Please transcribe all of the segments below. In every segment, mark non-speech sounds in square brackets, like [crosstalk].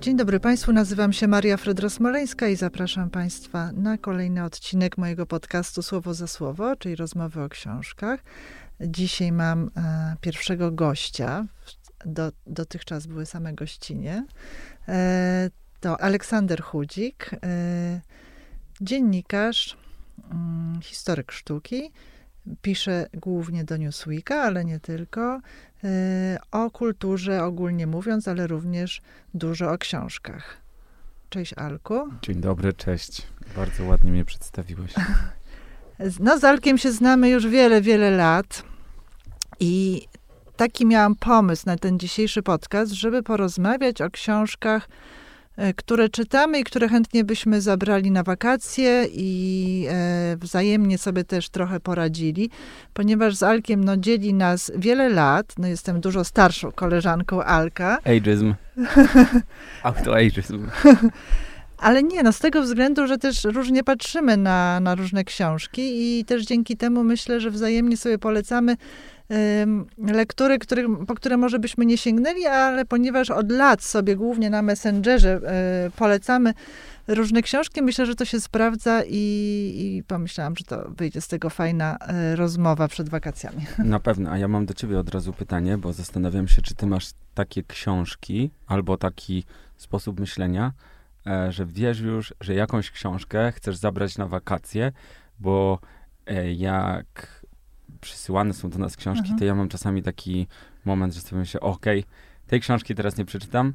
Dzień dobry Państwu, nazywam się Maria Frydros-Moleńska i zapraszam Państwa na kolejny odcinek mojego podcastu Słowo za Słowo, czyli rozmowy o książkach. Dzisiaj mam e, pierwszego gościa. Do, dotychczas były same gościnie. E, to Aleksander Chudzik, e, dziennikarz, historyk sztuki. Pisze głównie do Newsweeka, ale nie tylko. E, o kulturze ogólnie mówiąc, ale również dużo o książkach. Cześć Alku. Dzień dobry, cześć. Bardzo ładnie mnie przedstawiłeś. [laughs] No z Alkiem się znamy już wiele, wiele lat i taki miałam pomysł na ten dzisiejszy podcast, żeby porozmawiać o książkach, które czytamy i które chętnie byśmy zabrali na wakacje i e, wzajemnie sobie też trochę poradzili, ponieważ z Alkiem no, dzieli nas wiele lat. No, jestem dużo starszą koleżanką Alka. [laughs] Ageism. Autoageism. Ale nie, no z tego względu, że też różnie patrzymy na, na różne książki i też dzięki temu myślę, że wzajemnie sobie polecamy lektury, których, po które może byśmy nie sięgnęli, ale ponieważ od lat sobie głównie na Messengerze y, polecamy różne książki, myślę, że to się sprawdza i, i pomyślałam, że to wyjdzie z tego fajna y, rozmowa przed wakacjami. [laughs] Na pewno, a ja mam do ciebie od razu pytanie, bo zastanawiam się, czy ty masz takie książki albo taki sposób myślenia, e, że wiesz już, że jakąś książkę chcesz zabrać na wakacje, bo e, jak przysyłane są do nas książki, Mhm. to ja mam czasami taki moment, że sobie myślę, okej, tej książki teraz nie przeczytam,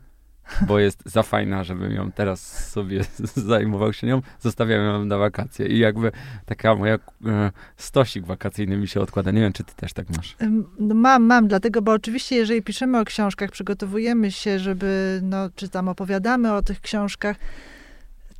bo [laughs] jest za fajna, żebym ją teraz sobie [laughs] zajmował się nią, zostawiam ją na wakacje i jakby taka moja e, stosik wakacyjny mi się odkłada. Nie wiem, czy ty też tak masz. No mam, mam, dlatego, bo oczywiście, jeżeli piszemy o książkach, przygotowujemy się, żeby, no, czy tam opowiadamy o tych książkach,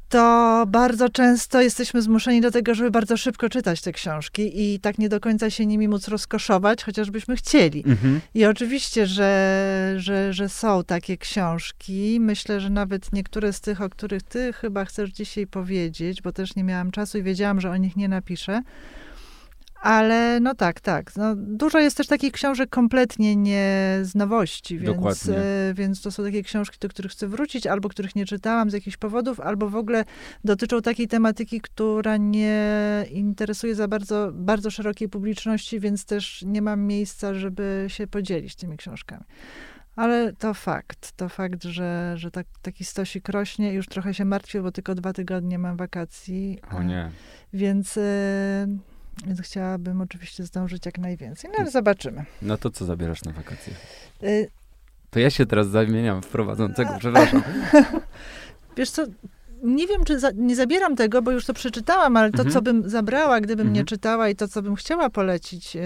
to bardzo często jesteśmy zmuszeni do tego, żeby bardzo szybko czytać te książki i tak nie do końca się nimi móc rozkoszować, chociażbyśmy chcieli. Mhm. I oczywiście, że, że, że są takie książki. Myślę, że nawet niektóre z tych, o których ty chyba chcesz dzisiaj powiedzieć, bo też nie miałam czasu i wiedziałam, że o nich nie napiszę. Ale no tak, tak. No, dużo jest też takich książek kompletnie nie z nowości, więc, e, więc to są takie książki, do których chcę wrócić, albo których nie czytałam z jakichś powodów, albo w ogóle dotyczą takiej tematyki, która nie interesuje za bardzo, bardzo szerokiej publiczności, więc też nie mam miejsca, żeby się podzielić tymi książkami. Ale to fakt, to fakt, że, że tak, taki stosik rośnie. Już trochę się martwię, bo tylko dwa tygodnie mam wakacji. O nie. Więc, e, więc chciałabym oczywiście zdążyć jak najwięcej. No ale zobaczymy. No to co zabierasz na wakacje? E, To ja się teraz zamieniam w prowadzącego, przepraszam. [laughs] Wiesz co, nie wiem, czy za, nie zabieram tego, bo już to przeczytałam, ale to, Mhm. co bym zabrała, gdybym nie Mhm. czytała i to, co bym chciała polecić e,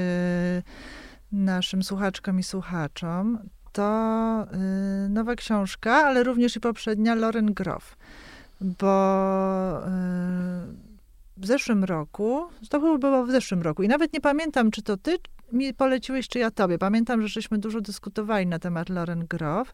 naszym słuchaczkom i słuchaczom, to e, nowa książka, ale również i poprzednia Lauren Groff. Bo w zeszłym roku, to chyba było w zeszłym roku i nawet nie pamiętam, czy to ty mi poleciłeś, czy ja tobie. Pamiętam, że żeśmy dużo dyskutowali na temat Lauren Groff.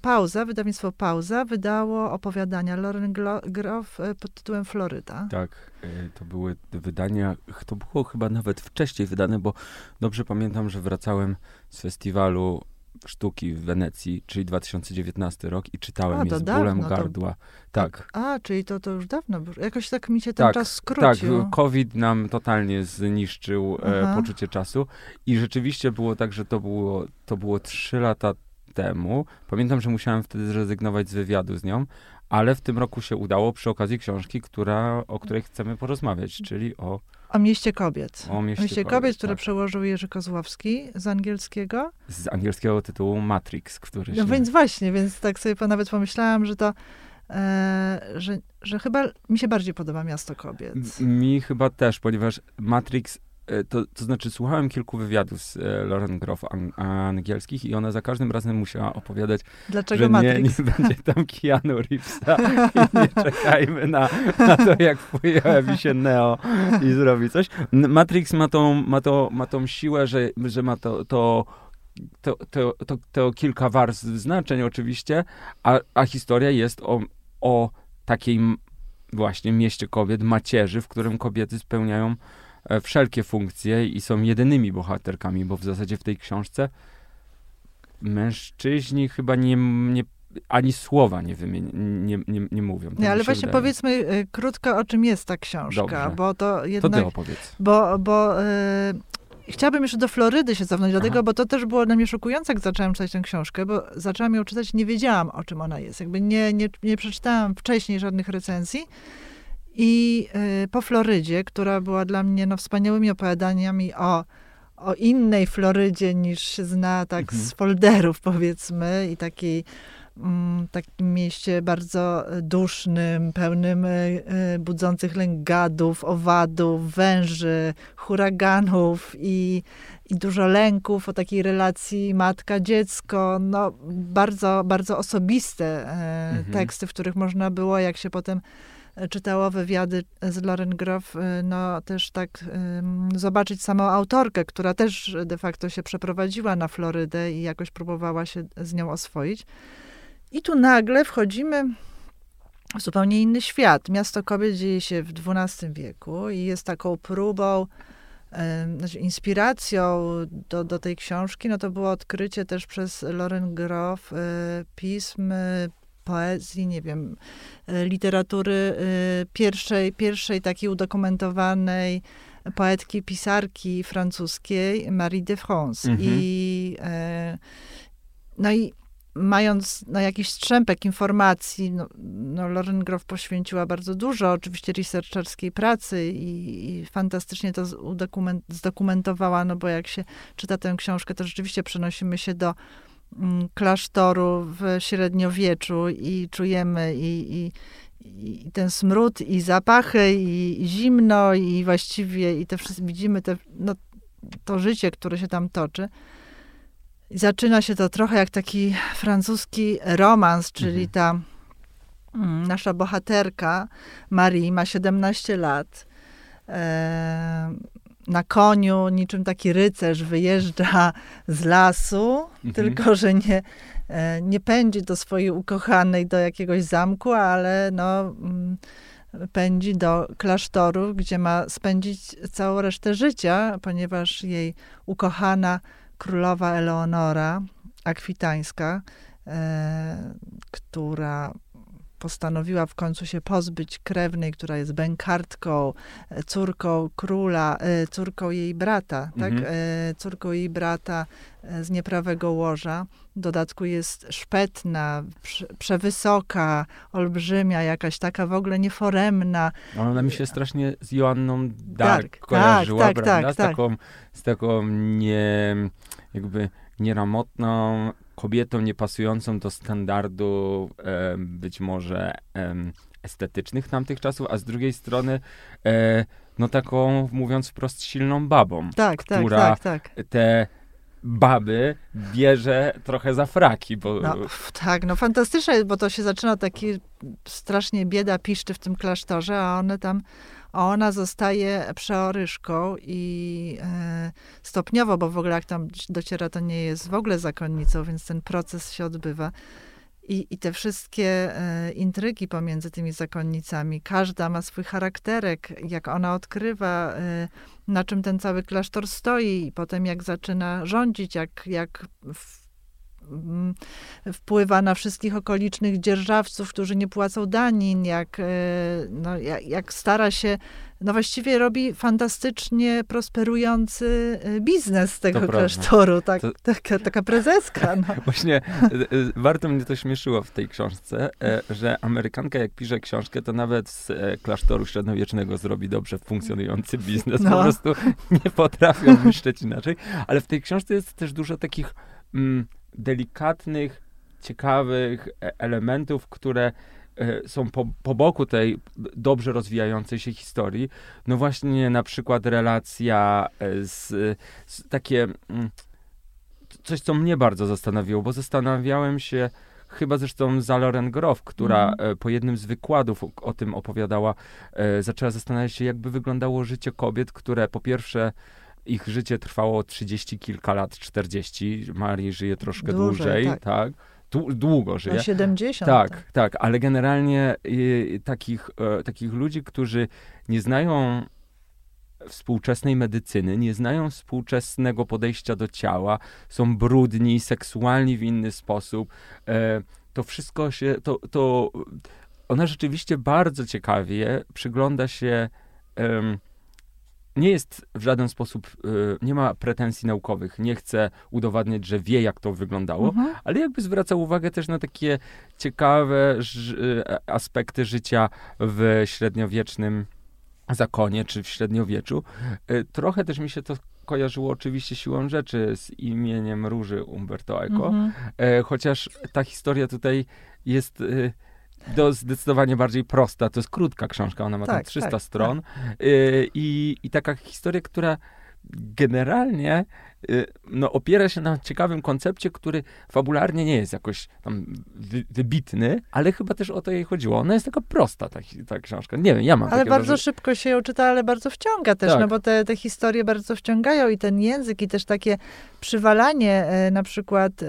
Pauza, wydawnictwo Pauza wydało opowiadania Glo- Groff y, pod tytułem Floryda. Tak, y, to były wydania, to było chyba nawet wcześniej wydane, bo dobrze pamiętam, że wracałem z festiwalu sztuki w Wenecji, czyli 2019 rok i czytałem A, je z bólem dawno, to- gardła. Tak, A, czyli to, to już dawno. było. Jakoś tak mi się ten tak, czas tak, skrócił. COVID nam totalnie zniszczył e, poczucie czasu i rzeczywiście było tak, że to było, to było trzy lata temu. Pamiętam, że musiałem wtedy zrezygnować z wywiadu z nią, ale w tym roku się udało przy okazji książki, która, o której chcemy porozmawiać, czyli o, O mieście kobiet. o mieście, Mieście kobiet, które tak. przełożył Jerzy Kozłowski z angielskiego. z angielskiego tytułu Matrix, który się... No więc właśnie, więc tak sobie nawet pomyślałam, że to, e, że, że chyba mi się bardziej podoba Miasto Kobiet. Mi chyba też, ponieważ Matrix, to, to znaczy słuchałem kilku wywiadów z e, Lauren Groff an, angielskich i ona za każdym razem musiała opowiadać, Dlaczego że nie, Matrix? nie będzie [laughs] tam Keanu Reevesa i nie [laughs] czekajmy na, na to, jak pojawi się Neo i zrobi coś. Matrix ma tą, ma to, ma tą siłę, że, że ma to, to to, to, to, to kilka warstw znaczeń oczywiście, a, a historia jest o, o takiej właśnie mieście kobiet, macierzy, w którym kobiety spełniają e, wszelkie funkcje i są jedynymi bohaterkami, bo w zasadzie w tej książce mężczyźni chyba nie, nie ani słowa nie, wymieni, nie, nie, nie mówią. Tak nie, ale właśnie wydaje. powiedzmy y, krótko, o czym jest ta książka, Dobrze. bo to jednak... To ty opowiedz. Bo, bo y, chciałabym jeszcze do Florydy się cofnąć, dlatego, Aha. bo to też było dla mnie szokujące, jak zaczęłam czytać tę książkę, bo zaczęłam ją czytać, nie wiedziałam, o czym ona jest. Jakby nie, nie, nie przeczytałam wcześniej żadnych recenzji. I y, po Florydzie, która była dla mnie no, wspaniałymi opowiadaniami o o innej Florydzie niż się zna tak mhm. z folderów powiedzmy i takiej mm, takim mieście bardzo dusznym, pełnym e, budzących lęk gadów, owadów, węży, huraganów i, i dużo lęków o takiej relacji matka-dziecko. No, bardzo, bardzo osobiste mhm. teksty, w których można było, jak się potem czytało wywiady z Lauren Groff, y, no też tak zobaczyć samą autorkę, która też de facto się przeprowadziła na Florydę i jakoś próbowała się z nią oswoić. I tu nagle wchodzimy w zupełnie inny świat. Miasto Kobiet dzieje się w XII wieku i jest taką próbą, znaczy inspiracją do, do tej książki, no to było odkrycie też przez Lauren Groff y, pism poezji, nie wiem, e, literatury e, pierwszej, pierwszej takiej udokumentowanej poetki, pisarki francuskiej Marie de France. Mhm. I, e, no i mając no, jakiś strzępek informacji, no, no Lauren Groff poświęciła bardzo dużo oczywiście researcherskiej pracy i, i fantastycznie to zdokumentowała, no bo jak się czyta tę książkę, to rzeczywiście przenosimy się do klasztoru w średniowieczu i czujemy i, i, i ten smród, i zapachy, i, i, zimno, i właściwie i te wszystkie, widzimy te, no, to życie, które się tam toczy. I zaczyna się to trochę jak taki francuski romans, czyli mhm. ta mm, nasza bohaterka Marie ma 17 lat. E, na koniu, niczym taki rycerz wyjeżdża z lasu, mhm. tylko że nie, e, nie pędzi do swojej ukochanej do jakiegoś zamku, ale no, mm, pędzi do klasztoru, gdzie ma spędzić całą resztę życia, ponieważ jej ukochana królowa Eleonora Akwitańska, e, która postanowiła w końcu się pozbyć krewnej, która jest bękartką, e, córką króla, e, córką jej brata, tak? mhm. tak? Córką jej brata z nieprawego łoża. W dodatku jest szpetna, przewysoka, olbrzymia, jakaś taka w ogóle nieforemna. Ona mi się strasznie z Joanną Dark, Dark kojarzyła, tak, tak, prawda? Tak, z, tak. taką, z taką nie, jakby nieramotną, kobietą niepasującą do standardu e, być może e, estetycznych tamtych czasów, a z drugiej strony e, no taką, mówiąc wprost, silną babą, tak, tak która tak, tak, tak. te baby bierze trochę za fraki, bo... No, tak, no fantastyczne, bo to się zaczyna taki strasznie bieda piszczy w tym klasztorze, a one tam a ona zostaje przeoryszką i e, stopniowo, bo w ogóle jak tam dociera, to nie jest w ogóle zakonnicą, więc ten proces się odbywa. I, i te wszystkie e, intrygi pomiędzy tymi zakonnicami, każda ma swój charakterek, jak ona odkrywa, e, na czym ten cały klasztor stoi, i potem jak zaczyna rządzić, jak, jak wpływa na wszystkich okolicznych dzierżawców, którzy nie płacą danin, jak, e, no, jak, jak stara się, no właściwie robi fantastycznie prosperujący e, biznes z tego to klasztoru. Tak, to... taka, taka prezeska. No. [laughs] Właśnie e, warto mnie to śmieszyło w tej książce, że Amerykanka jak pisze książkę, to nawet z klasztoru średniowiecznego zrobi dobrze funkcjonujący biznes. No. Po prostu nie potrafią myśleć inaczej. Ale w tej książce jest też dużo takich mm, delikatnych, ciekawych e, elementów, które e, są po, po boku tej dobrze rozwijającej się historii. No właśnie na przykład relacja e, z, z takie mm, coś, co mnie bardzo zastanowiło, bo zastanawiałem się chyba zresztą za Lauren Groff, która mm. po jednym z wykładów o, o tym opowiadała, zaczęła zastanawiać się, jakby wyglądało życie kobiet, które po pierwsze ich życie trwało 30 kilka lat, 40. Marii żyje troszkę dłużej, tak. tak. Długo żyje. Na 70. Tak, tak, tak ale generalnie y, takich, y, takich ludzi, którzy nie znają współczesnej medycyny, nie znają współczesnego podejścia do ciała, są brudni, seksualni w inny sposób. E, to wszystko się, to, to ona rzeczywiście bardzo ciekawie przygląda się. Um, nie jest w żaden sposób, y, nie ma pretensji naukowych, nie chce udowadniać, że wie, jak to wyglądało, mhm. ale jakby zwraca uwagę też na takie ciekawe ż, aspekty życia w średniowiecznym zakonie, czy w średniowieczu. Y, trochę też mi się to kojarzyło oczywiście siłą rzeczy z imieniem Róży Umberto Eco, mhm. E, chociaż ta historia tutaj jest y, do zdecydowanie bardziej prosta. To jest krótka książka, ona ma tak, tam 300 tak, stron. Tak. I, I taka historia, która generalnie y, no, opiera się na ciekawym koncepcie, który fabularnie nie jest jakoś tam wy, wybitny, ale chyba też o to jej chodziło. Ona jest taka prosta, ta, ta książka. Nie wiem, ja mam Ale bardzo wrażenie. szybko się ją czyta, ale bardzo wciąga też, tak. no bo te, te historie bardzo wciągają i ten język i też takie przywalanie e, na przykład e,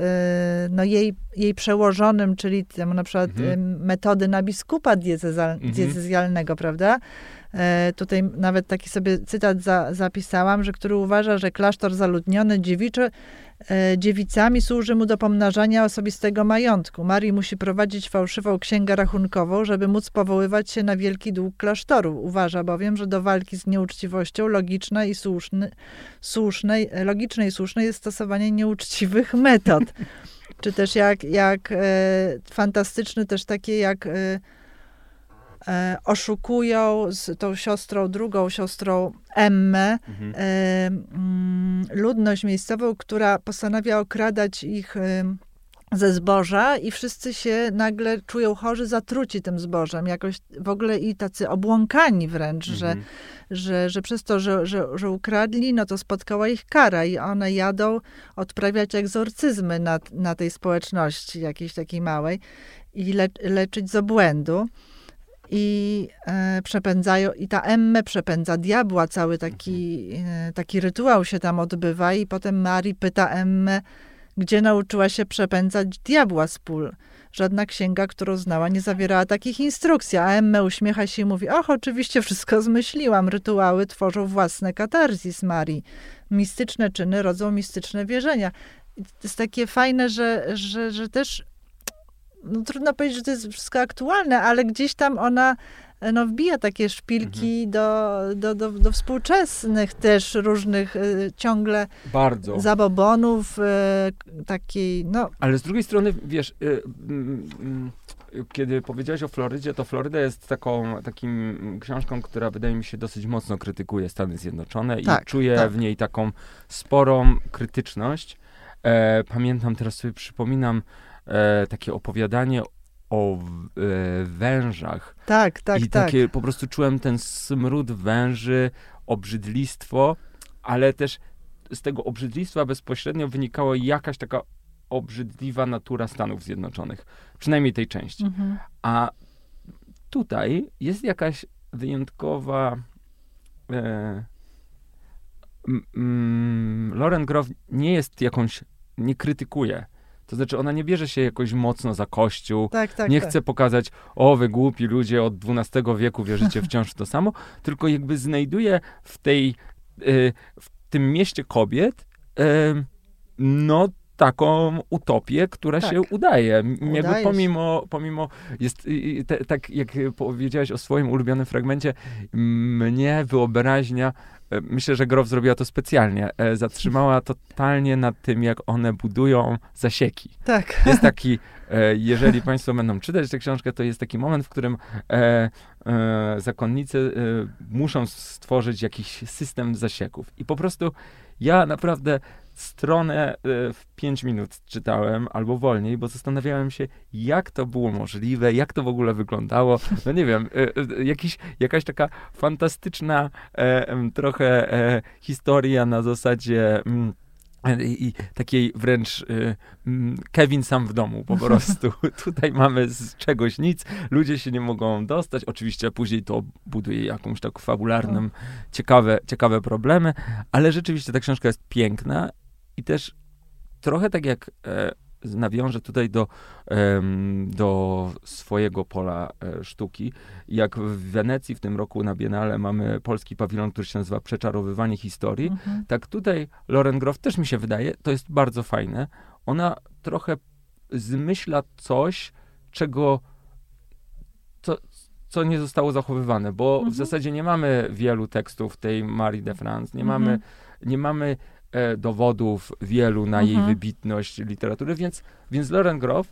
no jej, jej przełożonym, czyli tam na przykład mhm. metody na biskupa diecezal, mhm. diecezjalnego, prawda? E, tutaj nawet taki sobie cytat za, zapisałam, że który uważa, że klasztor zaludniony dziewiczy, e, dziewicami służy mu do pomnażania osobistego majątku. Marii musi prowadzić fałszywą księgę rachunkową, żeby móc powoływać się na wielki dług klasztoru. Uważa bowiem, że do walki z nieuczciwością logiczne i słuszny, słusznej, logiczne i słuszne jest stosowanie nieuczciwych [laughs] metod. Czy też jak, jak e, fantastyczny też takie jak oszukują z tą siostrą, drugą siostrą Emmę, mhm. e, mm, ludność miejscową, która postanawia okradać ich e, ze zboża i wszyscy się nagle czują chorzy, zatruci tym zbożem, jakoś w ogóle i tacy obłąkani wręcz, mhm. że, że, że przez to, że, że, że ukradli, no to spotkała ich kara i one jadą odprawiać egzorcyzmy na, na tej społeczności jakiejś takiej małej i le, leczyć z obłędu i e, przepędzają, i ta Emme przepędza diabła, cały taki, e, taki rytuał się tam odbywa i potem Mari pyta Emme, gdzie nauczyła się przepędzać diabła z pól. Żadna księga, którą znała, nie zawierała takich instrukcji, a Emme uśmiecha się i mówi, och, oczywiście wszystko zmyśliłam, rytuały tworzą własne katarzis Marii. Mistyczne czyny rodzą mistyczne wierzenia. I to jest takie fajne, że, że, że też no trudno powiedzieć, że to jest wszystko aktualne, ale gdzieś tam ona no, wbija takie szpilki mhm. do, do, do, do, współczesnych też różnych y, ciągle Bardzo. zabobonów, y, takiej, no... Ale z drugiej strony, wiesz, y, kiedy powiedziałeś o Florydzie, to Floryda jest taką takim książką, która wydaje mi się dosyć mocno krytykuje Stany Zjednoczone tak, i czuję tak. w niej taką sporą krytyczność. E, pamiętam, teraz sobie przypominam, e, takie opowiadanie o e, wężach. Tak, tak, I tak. takie po prostu czułem ten smród węży, obrzydlistwo, ale też z tego obrzydlistwa bezpośrednio wynikało jakaś taka obrzydliwa natura Stanów Zjednoczonych. Przynajmniej tej części. Mhm. A tutaj jest jakaś wyjątkowa. E, Lauren Grove nie jest jakąś, nie krytykuje to znaczy, ona nie bierze się jakoś mocno za kościół, tak, tak, nie tak. chce pokazać, o wy głupi ludzie od XII wieku wierzycie [laughs] wciąż w to samo, tylko jakby znajduje w tej, y, w tym mieście kobiet, y, no taką utopię, która tak. się udaje. udaje Jakby pomimo, pomimo jest, te, tak jak powiedziałeś o swoim ulubionym fragmencie, mnie wyobraźnia myślę, że Grof zrobiła to specjalnie. E, zatrzymała totalnie nad tym, jak one budują zasieki. Tak. Jest taki, [laughs] e, jeżeli Państwo będą czytać tę książkę, to jest taki moment, w którym zakonnicy muszą stworzyć jakiś system zasieków. I po prostu ja naprawdę stronę w 5 minut czytałem, albo wolniej, bo zastanawiałem się, jak to było możliwe, jak to w ogóle wyglądało. No nie wiem, jakiś, jakaś taka fantastyczna trochę historia na zasadzie... Mm, i takiej wręcz y, mm, Kevin sam w domu po prostu. [laughs] Tutaj mamy z czegoś nic, ludzie się nie mogą dostać. Oczywiście później to buduje jakąś tak fabularną, ciekawe, ciekawe problemy, ale rzeczywiście ta książka jest piękna i też trochę tak jak e, nawiążę tutaj do, do swojego pola e, sztuki. Jak w Wenecji w tym roku na Biennale mamy polski pawilon, który się nazywa Przeczarowywanie historii, Mhm. tak tutaj Lauren Groff też mi się wydaje, to jest bardzo fajne. Ona trochę zmyśla coś, czego co, co nie zostało zachowywane, bo Mhm. w zasadzie nie mamy wielu tekstów tej Marie de France, nie Mhm. mamy, nie mamy dowodów wielu na jej Mhm. wybitność literatury, więc, więc Lauren Groff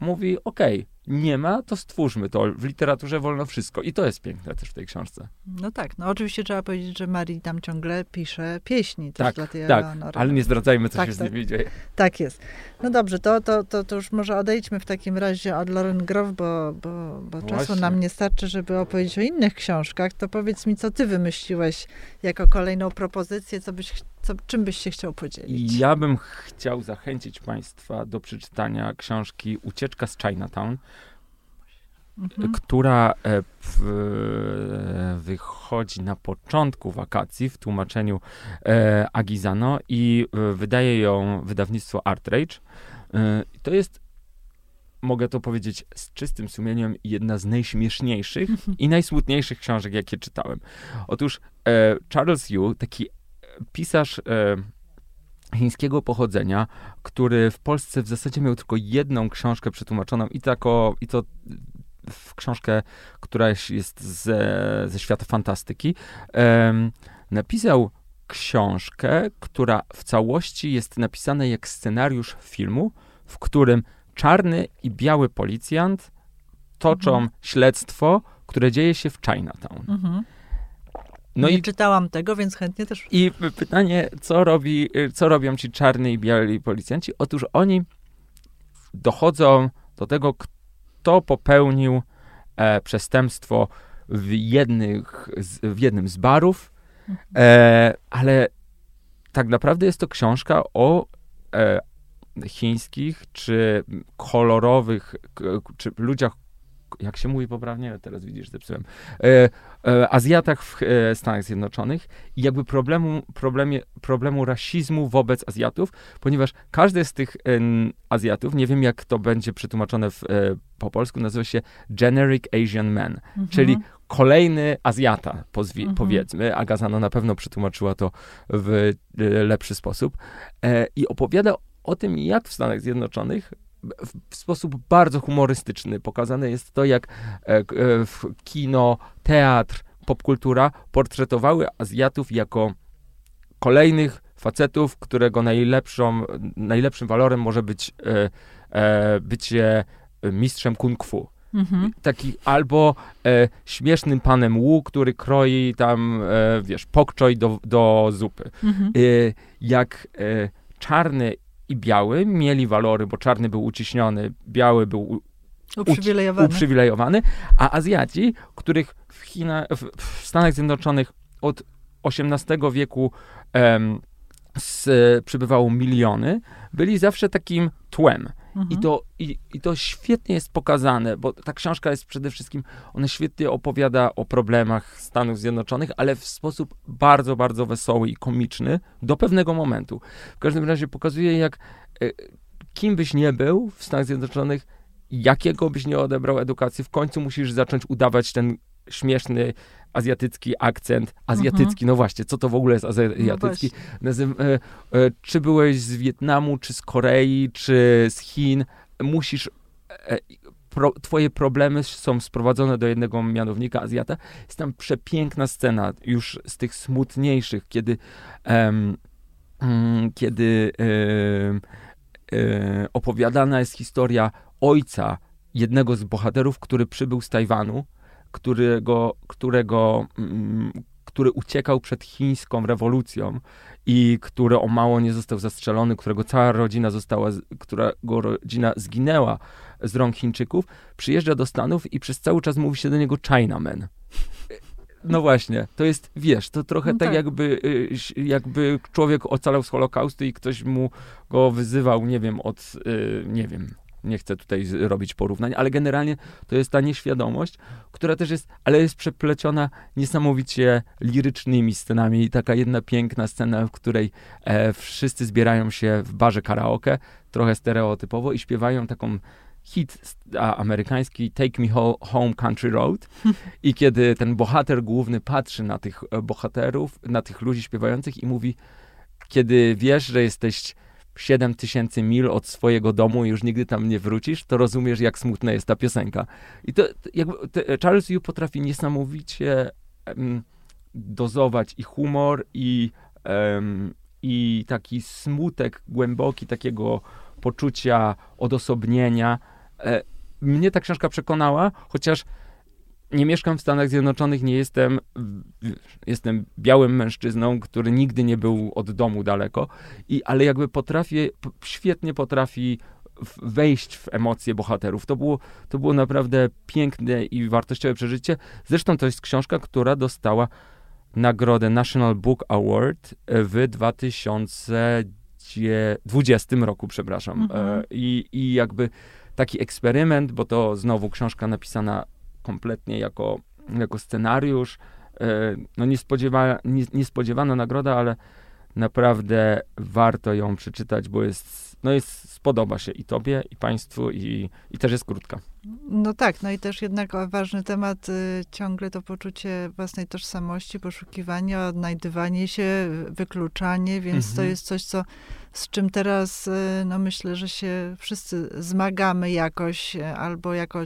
mówi, okej, nie ma, to stwórzmy to. W literaturze wolno wszystko. I to jest piękne też w tej książce. No tak, no oczywiście trzeba powiedzieć, że Marii tam ciągle pisze pieśni też Tak, dla tej tak, Eleonory. ale nie zdradzajmy, co Tak, się z tak. nimi dzieje. Tak jest. No dobrze, to, to, to, to już może odejdźmy w takim razie od Lauren Groff, bo, bo, bo czasu nam nie starczy, żeby opowiedzieć o innych książkach. To powiedz mi, co ty wymyśliłeś jako kolejną propozycję, co byś, co, czym byś się chciał podzielić? Ja bym chciał zachęcić Państwa do przeczytania książki Ucieczka z Chinatown, Mhm. która e, w, wychodzi na początku wakacji w tłumaczeniu e, Agizano i e, wydaje ją wydawnictwo Artrage. E, to jest, mogę to powiedzieć z czystym sumieniem, jedna z najśmieszniejszych i najsmutniejszych książek, jakie czytałem. Otóż e, Charles Yu, taki pisarz e, chińskiego pochodzenia, który w Polsce w zasadzie miał tylko jedną książkę przetłumaczoną i, tako, i to w książkę, która jest ze, ze świata fantastyki, napisał książkę, która w całości jest napisana jak scenariusz filmu, w którym czarny i biały policjant toczą Mhm. śledztwo, które dzieje się w Chinatown. Mhm. No nie i czytałam tego, więc chętnie też. i pytanie, co, robi, co robią ci czarni i biali policjanci? Otóż oni dochodzą do tego, kto popełnił e, przestępstwo w, jednych, z, w jednym z barów, e, ale tak naprawdę jest to książka o e, chińskich czy kolorowych, czy ludziach, jak się mówi poprawnie, teraz widzisz, zepsułem, e, e, Azjatach w e, Stanach Zjednoczonych i jakby problemu, problemie, problemu rasizmu wobec Azjatów, ponieważ każdy z tych em, Azjatów, nie wiem jak to będzie przetłumaczone w, e, po polsku, nazywa się Generic Asian Man, Mhm. czyli kolejny Azjata, pozwi- Mhm. powiedzmy. Agazano na pewno przetłumaczyła to w e, lepszy sposób. E, I opowiada o tym, jak w Stanach Zjednoczonych w, sposób bardzo humorystyczny pokazane jest to, jak e, e, w kino, teatr, popkultura portretowały Azjatów jako kolejnych facetów, którego najlepszą, najlepszym walorem może być e, bycie mistrzem kung fu Mhm. taki albo e, śmiesznym panem Wu, który kroi tam, e, wiesz, pokczoj do, do zupy. Mhm. E, jak czarny i biały mieli walory, bo czarny był uciśniony, biały był Uprzywilejowany. uprzywilejowany, a Azjaci, których w, China, w, Stanach Zjednoczonych od XVIII wieku em, s, przybywało miliony, byli zawsze takim tłem. I to, i, I to świetnie jest pokazane, bo ta książka jest przede wszystkim, ona świetnie opowiada o problemach Stanów Zjednoczonych, ale w sposób bardzo, bardzo wesoły i komiczny do pewnego momentu. W każdym razie pokazuje, jak e, kim byś nie był w Stanach Zjednoczonych, jakiego byś nie odebrał edukacji, w końcu musisz zacząć udawać ten śmieszny azjatycki akcent. Azjatycki, no właśnie, co to w ogóle jest azjatycki? Nazym, e, e, czy byłeś z Wietnamu, czy z Korei, czy z Chin, musisz. E, pro, twoje problemy są sprowadzone do jednego mianownika Azjata. Jest tam przepiękna scena, już z tych smutniejszych, kiedy. em, mm, kiedy e, opowiadana jest historia ojca jednego z bohaterów, który przybył z Tajwanu, którego, którego, mm, który uciekał przed chińską rewolucją i który o mało nie został zastrzelony, którego cała rodzina została, którego rodzina zginęła z rąk Chińczyków, przyjeżdża do Stanów i przez cały czas mówi się do niego Chinaman. No właśnie, to jest, wiesz, to trochę No tak, tak. Jakby, y, jakby człowiek ocalał z Holokaustu i ktoś mu go wyzywał, nie wiem, od, y, nie wiem, nie chcę tutaj robić porównań, ale generalnie to jest ta nieświadomość, która też jest, ale jest przepleciona niesamowicie lirycznymi scenami. Taka jedna piękna scena, w której e, wszyscy zbierają się w barze karaoke, trochę stereotypowo i śpiewają taką hit amerykański Take Me Home Country Road [laughs] i kiedy ten bohater główny patrzy na tych e, bohaterów, na tych ludzi śpiewających i mówi, kiedy wiesz, że jesteś 7 tysięcy mil od swojego domu i już nigdy tam nie wrócisz, to rozumiesz, jak smutna jest ta piosenka. I to, to jakby, Charles Yu potrafi niesamowicie um, dozować i humor, i, um, i taki smutek głęboki, takiego poczucia odosobnienia. E, mnie ta książka przekonała, chociaż nie mieszkam w Stanach Zjednoczonych, nie jestem, jestem białym mężczyzną, który nigdy nie był od domu daleko, i, ale jakby potrafię, świetnie potrafi wejść w emocje bohaterów. To było, to było naprawdę piękne i wartościowe przeżycie. Zresztą to jest książka, która dostała nagrodę National Book Award w 2020 roku, przepraszam. Mhm. E, I, I jakby taki eksperyment, bo to znowu książka napisana kompletnie jako, jako scenariusz. E, no niespodziewa, nie, niespodziewana nagroda, ale naprawdę warto ją przeczytać, bo jest, no jest, spodoba się i tobie, i państwu, i, i też jest krótka. No tak, no i też jednak ważny temat y, ciągle to poczucie własnej tożsamości, poszukiwanie, odnajdywanie się, wykluczanie, więc mhm. to jest coś, co z czym teraz, y, no myślę, że się wszyscy zmagamy jakoś, y, albo jako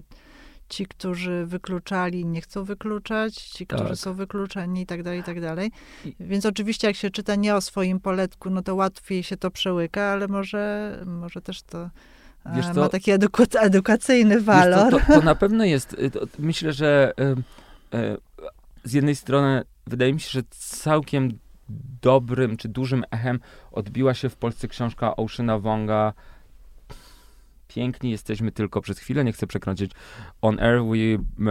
ci, którzy wykluczali, nie chcą wykluczać, ci, którzy tak. są wykluczeni i tak dalej, i tak dalej. Więc oczywiście jak się czyta nie o swoim poletku, no to łatwiej się to przełyka, ale może, może też to Wiesz, ma taki eduka edukacyjny walor. To, to, [laughs] to, na pewno jest, y, to, myślę, że y, y, z jednej strony wydaje mi się, że całkiem dobrym czy dużym echem odbiła się w Polsce książka Oceana Wonga piękni jesteśmy tylko przez chwilę, nie chcę przekroczyć. On Air We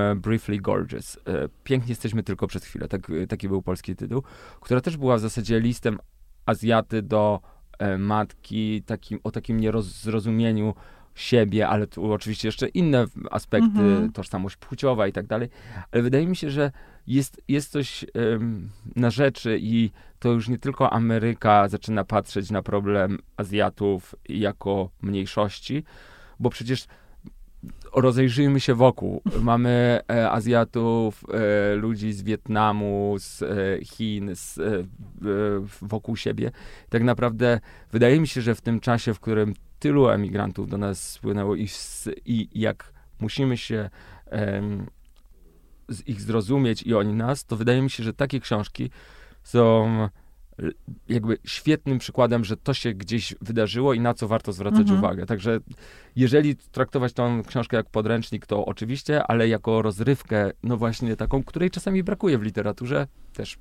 e, Briefly Gorgeous. E, piękni jesteśmy tylko przez chwilę, tak, taki był polski tytuł, która też była w zasadzie listem Azjaty do e, matki, takim, o takim niezrozumieniu siebie, ale tu oczywiście jeszcze inne aspekty, mhm. tożsamość płciowa i tak dalej, ale wydaje mi się, że jest, jest coś um, na rzeczy i to już nie tylko Ameryka zaczyna patrzeć na problem Azjatów jako mniejszości, bo przecież rozejrzyjmy się wokół. Mamy e, Azjatów, e, ludzi z Wietnamu, z e, Chin, z, e, wokół siebie. Tak naprawdę wydaje mi się, że w tym czasie, w którym tylu emigrantów do nas spłynęło i, i jak musimy się ich zrozumieć i oni nas, to wydaje mi się, że takie książki są jakby świetnym przykładem, że to się gdzieś wydarzyło i na co warto zwracać mhm. uwagę. Także jeżeli traktować tą książkę jak podręcznik, to oczywiście, ale jako rozrywkę, no właśnie taką, której czasami brakuje w literaturze, też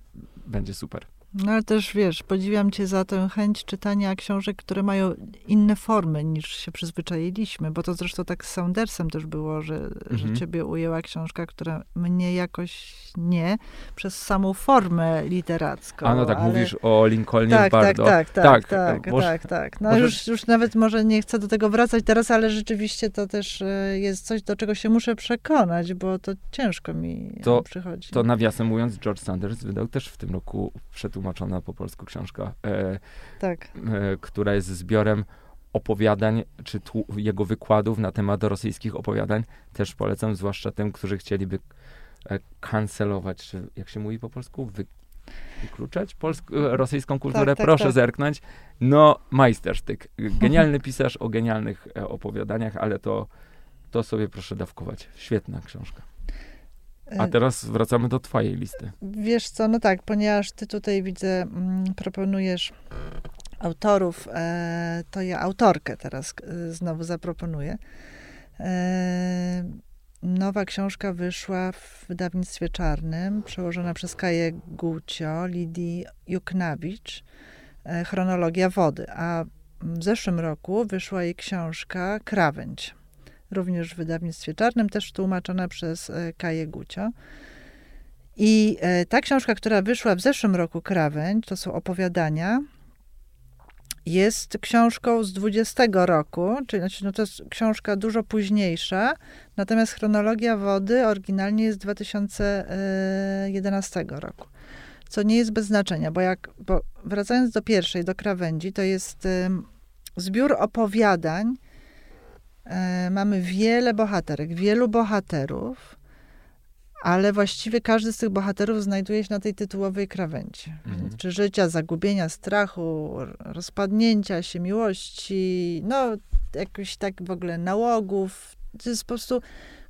będzie super. No ale też wiesz, podziwiam cię za tę chęć czytania książek, które mają inne formy niż się przyzwyczailiśmy, bo to zresztą tak z Saundersem też było, że, mhm. że ciebie ujęła książka, która mnie jakoś nie, przez samą formę literacką. A no tak, ale... mówisz o Lincolnie tak, Bardo. Tak, tak, tak, tak, tak, może, tak, tak. No już, już nawet może nie chcę do tego wracać teraz, ale rzeczywiście to też e, jest coś, do czego się muszę przekonać, bo to ciężko mi to, przychodzi. To nawiasem mówiąc, George Sanders wydał też w tym roku przetłumaczenie przetłumaczona po polsku książka, e, tak. e, która jest zbiorem opowiadań, czy jego wykładów na temat rosyjskich opowiadań. Też polecam, zwłaszcza tym, którzy chcieliby e, kancelować, czy jak się mówi po polsku? Wy, wykluczać polsk- e, rosyjską kulturę. Tak, tak, Proszę tak. zerknąć. No, majstersztyk. Genialny pisarz o genialnych e, opowiadaniach, ale to, to sobie proszę dawkować. Świetna książka. A teraz wracamy do twojej listy. Wiesz co, no tak, ponieważ ty tutaj widzę, mm, proponujesz autorów, e, to ja autorkę teraz e, znowu zaproponuję. E, nowa książka wyszła w wydawnictwie czarnym, przełożona przez Kaję Gucio, Lidii Juknawicz, e, Chronologia wody. A w zeszłym roku wyszła jej książka Krawędź również w wydawnictwie czarnym, też tłumaczona przez e, Kaję Gucio. I e, ta książka, która wyszła w zeszłym roku, Krawędź, to są opowiadania. jest książką z 20 roku, czyli znaczy, no to jest książka dużo późniejsza, natomiast chronologia wody oryginalnie jest z 2011 roku. Co nie jest bez znaczenia, bo jak, bo wracając do pierwszej, do krawędzi, to jest zbiór opowiadań. E, mamy wiele bohaterek, wielu bohaterów ale właściwie każdy z tych bohaterów znajduje się na tej tytułowej krawędzi. Mhm. Czy życia, zagubienia, strachu, rozpadnięcia się, miłości, no jakoś tak w ogóle nałogów. To jest po prostu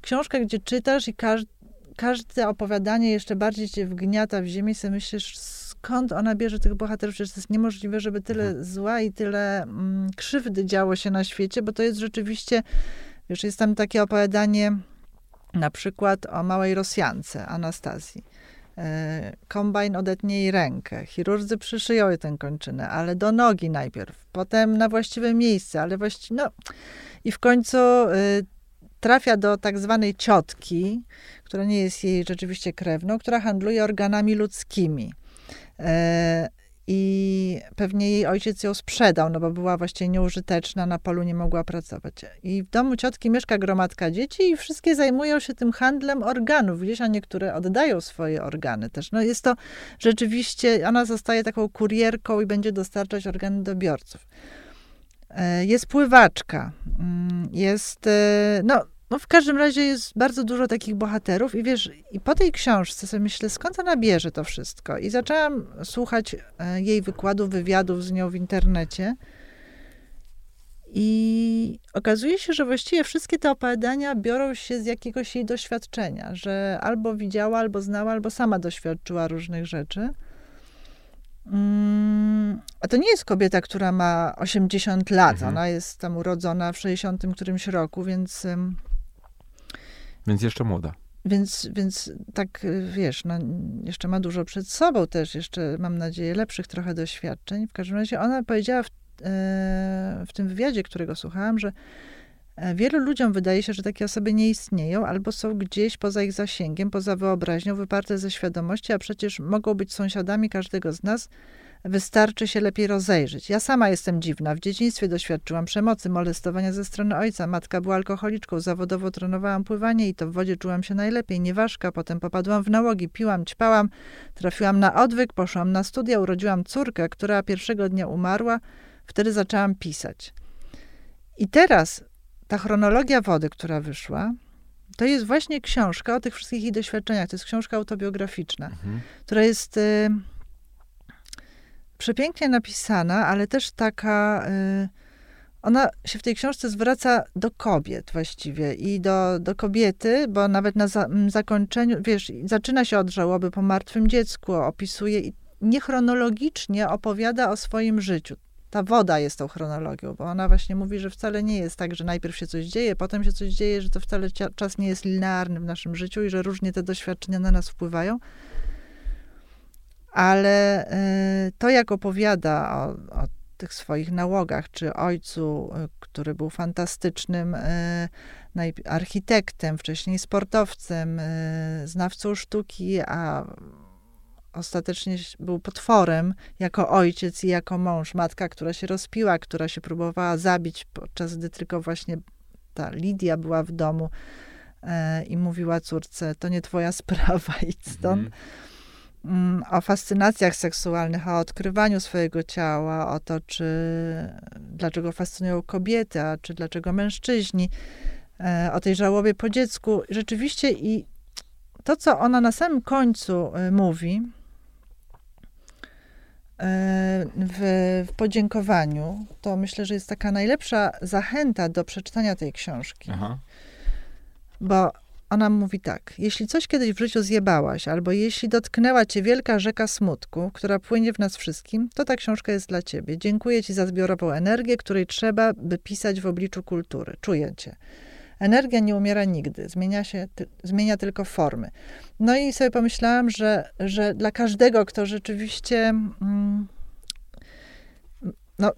książka, gdzie czytasz i każdy, każde opowiadanie jeszcze bardziej cię wgniata w ziemię i sobie myślisz, skąd ona bierze tych bohaterów, przecież to jest niemożliwe, żeby tyle mhm. zła i tyle mm, krzywdy działo się na świecie, bo to jest rzeczywiście, wiesz, jest tam takie opowiadanie na przykład o małej Rosjance, Anastazji. E, kombajn odetnie jej rękę, chirurdzy przyszyją jej tę kończynę, ale do nogi najpierw, potem na właściwe miejsce, ale właściwie, no i w końcu y, trafia do tak zwanej ciotki, która nie jest jej rzeczywiście krewną, która handluje organami ludzkimi. E, i pewnie jej ojciec ją sprzedał, no bo była właściwie nieużyteczna, na polu nie mogła pracować. I w domu ciotki mieszka gromadka dzieci i wszystkie zajmują się tym handlem organów. Gdzieś, a niektóre oddają swoje organy też. No jest to rzeczywiście, ona zostaje taką kurierką i będzie dostarczać organy do biorców. E, jest pływaczka, mm, jest, e, no no w każdym razie jest bardzo dużo takich bohaterów i wiesz, i po tej książce sobie myślę, skąd ona bierze to wszystko. I zaczęłam słuchać e, jej wykładów, wywiadów z nią w internecie. I okazuje się, że właściwie wszystkie te opowiadania biorą się z jakiegoś jej doświadczenia, że albo widziała, albo znała, albo sama doświadczyła różnych rzeczy. Mm, a to nie jest kobieta, która ma 80 lat. Mhm. Ona jest tam urodzona w 60 którymś roku, więc więc jeszcze młoda. Więc, więc tak, wiesz, no, jeszcze ma dużo przed sobą też, jeszcze mam nadzieję lepszych trochę doświadczeń. W każdym razie ona powiedziała w, e, w tym wywiadzie, którego słuchałam, że e, wielu ludziom wydaje się, że takie osoby nie istnieją albo są gdzieś poza ich zasięgiem, poza wyobraźnią, wyparte ze świadomości, a przecież mogą być sąsiadami każdego z nas, Wystarczy się lepiej rozejrzeć. Ja sama jestem dziwna. W dzieciństwie doświadczyłam przemocy, molestowania ze strony ojca. Matka była alkoholiczką, zawodowo trenowałam pływanie i to w wodzie czułam się najlepiej. Nieważka, potem popadłam w nałogi, piłam, ćpałam, trafiłam na odwyk, poszłam na studia, urodziłam córkę, która pierwszego dnia umarła. Wtedy zaczęłam pisać. I teraz ta chronologia wody, która wyszła, to jest właśnie książka o tych wszystkich jej doświadczeniach. To jest książka autobiograficzna, mhm. która jest... Y przepięknie napisana, ale też taka. Y, ona się w tej książce zwraca do kobiet właściwie i do, do kobiety, bo nawet na za, zakończeniu, wiesz, zaczyna się od żałoby po martwym dziecku, opisuje i niechronologicznie opowiada o swoim życiu. Ta woda jest tą chronologią, bo ona właśnie mówi, że wcale nie jest tak, że najpierw się coś dzieje, potem się coś dzieje, że to wcale czas nie jest linearny w naszym życiu i że różnie te doświadczenia na nas wpływają ale y, to, jak opowiada o, o tych swoich nałogach, czy ojcu, y, który był fantastycznym y, architektem, wcześniej sportowcem, znawcą sztuki, a ostatecznie był potworem jako ojciec i jako mąż. Matka, która się rozpiła, która się próbowała zabić, podczas gdy tylko właśnie ta Lidia była w domu i mówiła córce, to nie twoja [laughs] sprawa, idź stąd. Mm. Mm, o fascynacjach seksualnych, o odkrywaniu swojego ciała, o to, czy dlaczego fascynują kobiety, a czy dlaczego mężczyźni, e, o tej żałobie po dziecku. Rzeczywiście i to, co ona na samym końcu e, mówi, e, w, w, podziękowaniu, to myślę, że jest taka najlepsza zachęta do przeczytania tej książki. Aha. Bo ona mówi tak: Jeśli coś kiedyś w życiu zjebałaś, albo jeśli dotknęła cię wielka rzeka smutku, która płynie w nas wszystkim, to ta książka jest dla ciebie. Dziękuję ci za zbiorową energię, której trzeba, by pisać w obliczu kultury. Czuję cię. Energia nie umiera nigdy, zmienia się, ty, zmienia tylko formy. No i sobie pomyślałam, że, że dla każdego, kto rzeczywiście. Mm, no,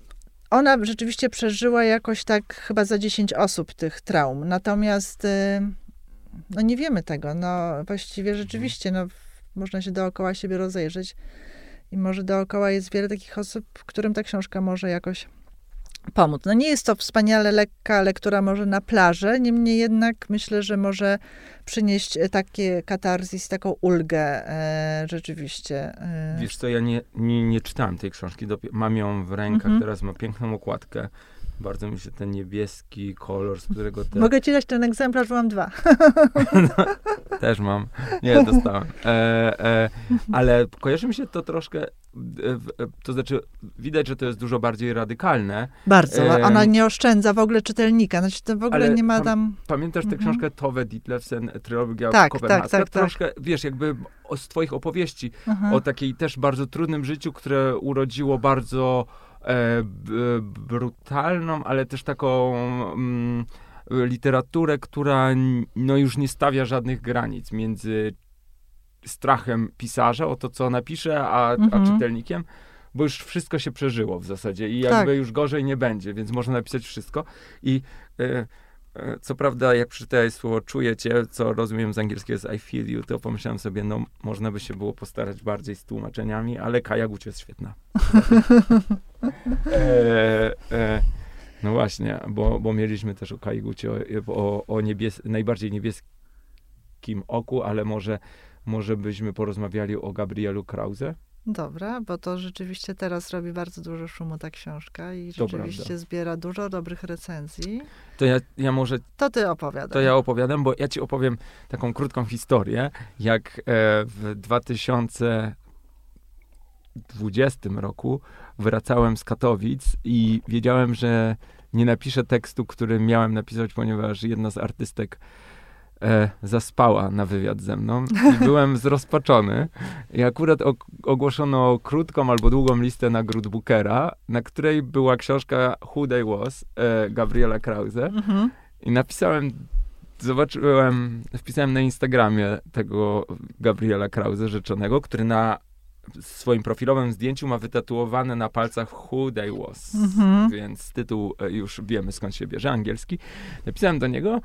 ona rzeczywiście przeżyła jakoś tak chyba za 10 osób tych traum. Natomiast. Y, no nie wiemy tego. No właściwie rzeczywiście, no, można się dookoła siebie rozejrzeć i I może dookoła jest wiele takich osób, którym ta książka może jakoś pomóc. No nie jest to wspaniale lekka lektura może na plaży, niemniej jednak myślę, że może przynieść e, takie katarzis, taką ulgę e, rzeczywiście. E. Wiesz co, ja nie, nie, nie czytałem tej książki, mam ją w rękach, mhm. teraz ma piękną okładkę. Bardzo mi się ten niebieski kolor, z którego te... Mogę ci dać ten egzemplarz, bo mam dwa. [laughs] no, też mam. Nie, dostałem. E, e, ale kojarzy mi się to troszkę, e, to znaczy widać, że to jest dużo bardziej radykalne. Bardzo. Ona nie oszczędza w ogóle czytelnika. Znaczy to w ogóle nie ma tam... Pamiętasz tę mhm. książkę Tove Ditlevsen, trylogia tak, tak, tak, Troszkę, tak. wiesz, jakby z twoich opowieści o takiej też bardzo trudnym życiu, które urodziło bardzo E, brutalną, ale też taką mm, literaturę, która no, już nie stawia żadnych granic między strachem pisarza o to, co napisze, a, mhm. a czytelnikiem bo już wszystko się przeżyło w zasadzie i jakby tak. już gorzej nie będzie, więc można napisać wszystko. I e, e, co prawda, jak przeczytałeś słowo czujecie, co rozumiem z angielskiego jest I feel you, to pomyślałem sobie, no można by się było postarać bardziej z tłumaczeniami, ale Kaja Guć jest świetna. e, e, no właśnie, bo, bo mieliśmy też o Kaigucie, o, o, o niebies najbardziej niebieskim oku, ale może, może byśmy porozmawiali o Gabrielu Krause. Dobra, bo to rzeczywiście teraz robi bardzo dużo szumu ta książka i rzeczywiście zbiera dużo dobrych recenzji. To ja, ja może... To ty opowiadam. To ja opowiadam, bo ja ci opowiem taką krótką historię, jak e, w 2020 roku wracałem z Katowic i wiedziałem, że nie napiszę tekstu, który miałem napisać, ponieważ jedna z artystek e, zaspała na wywiad ze mną i [laughs] byłem zrozpaczony. I akurat ogłoszono krótką albo długą listę nagród Bookera, na której była książka Who They Was e, Gabriela Krause. Mhm. I napisałem zobaczyłem, wpisałem na Instagramie tego Gabriela Krause rzeczonego, który na swoim profilowym zdjęciu ma wytatuowane na palcach Who They Was, mhm. więc tytuł e, już wiemy skąd się bierze, angielski. Napisałem do niego,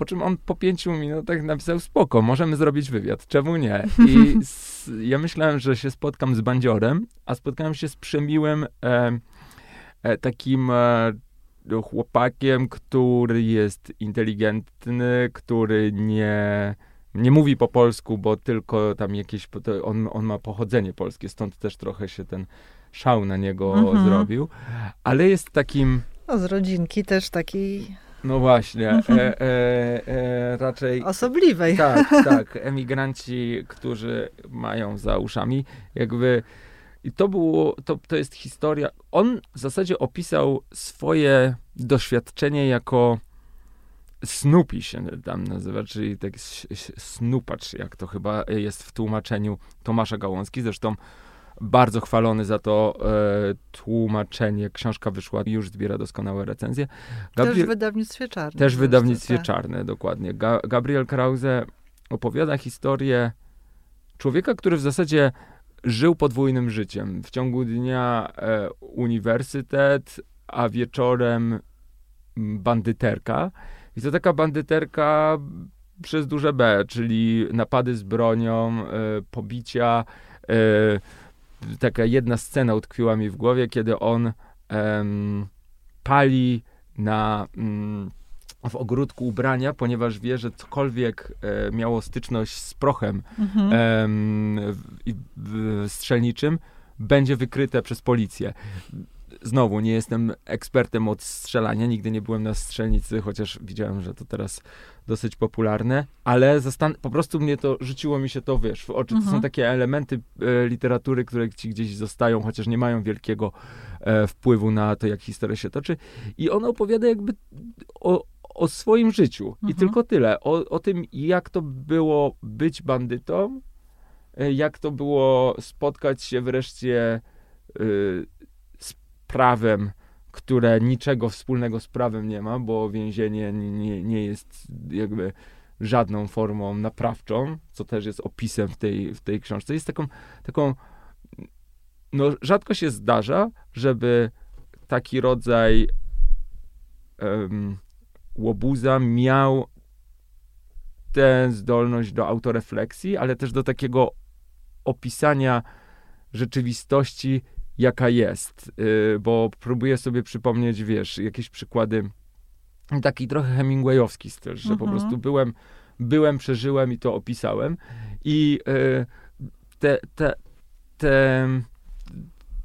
po czym on po pięciu minutach napisał spoko, możemy zrobić wywiad, czemu nie? I [laughs] z, ja myślałem, że się spotkam z bandziorem, a spotkałem się z przemiłym e, e, takim e, chłopakiem, który jest inteligentny, który nie nie mówi po polsku, bo tylko tam jakieś, on, on ma pochodzenie polskie, stąd też trochę się ten szał na niego mhm. zrobił, ale jest takim... No z rodzinki też takiej... No właśnie, e, e, e, raczej... Osobliwej. Tak, [laughs] tak, emigranci, którzy mają za uszami, jakby... I to było, to, to jest historia, on w zasadzie opisał swoje doświadczenie jako Snoopy się tam nazywa, czyli tak snupacz, jak to chyba jest w tłumaczeniu Tomasza Gałązki. Zresztą bardzo chwalony za to e, tłumaczenie. Książka wyszła i już zbiera doskonałe recenzje. Też w wydawnictwie czarne. Też w wydawnictwie tak. czarne, dokładnie. Ga, Gabriel Krause opowiada historię człowieka, który w zasadzie żył podwójnym życiem. W ciągu dnia e, uniwersytet, a wieczorem bandyterka. I to taka bandyterka przez duże B, czyli napady z bronią, y, pobicia. Y, taka jedna scena utkwiła mi w głowie, kiedy on y, pali na mm, w ogródku ubrania, ponieważ wie, że cokolwiek e, miało styczność z prochem mhm. e, strzelniczym, będzie wykryte przez policję znowu nie jestem ekspertem od strzelania, nigdy nie byłem na strzelnicy, chociaż widziałem, że to teraz dosyć popularne, ale zastan- po prostu mnie to, rzuciło mi się to, wiesz, w oczy. Mhm. To są mhm. takie elementy e, literatury, które ci gdzieś zostają, chociaż nie mają wielkiego e, wpływu na to, jak historia się toczy. I on opowiada jakby o, o swoim życiu mhm. i tylko tyle. O, o tym, jak to było być bandytą, e, jak to było spotkać się wreszcie y, prawem, które niczego wspólnego z prawem nie ma, bo więzienie nie, nie jest jakby żadną formą naprawczą, co też jest opisem w tej, w tej książce. Jest taką, taką, no rzadko się zdarza, żeby taki rodzaj um, łobuza miał tę zdolność do autorefleksji, ale też do takiego opisania rzeczywistości, jaka jest. Y, bo próbuję sobie przypomnieć, wiesz, jakieś przykłady. Taki trochę Hemingwayowski styl, że po Mhm. prostu byłem, byłem, przeżyłem i to opisałem. I y, te, te, te,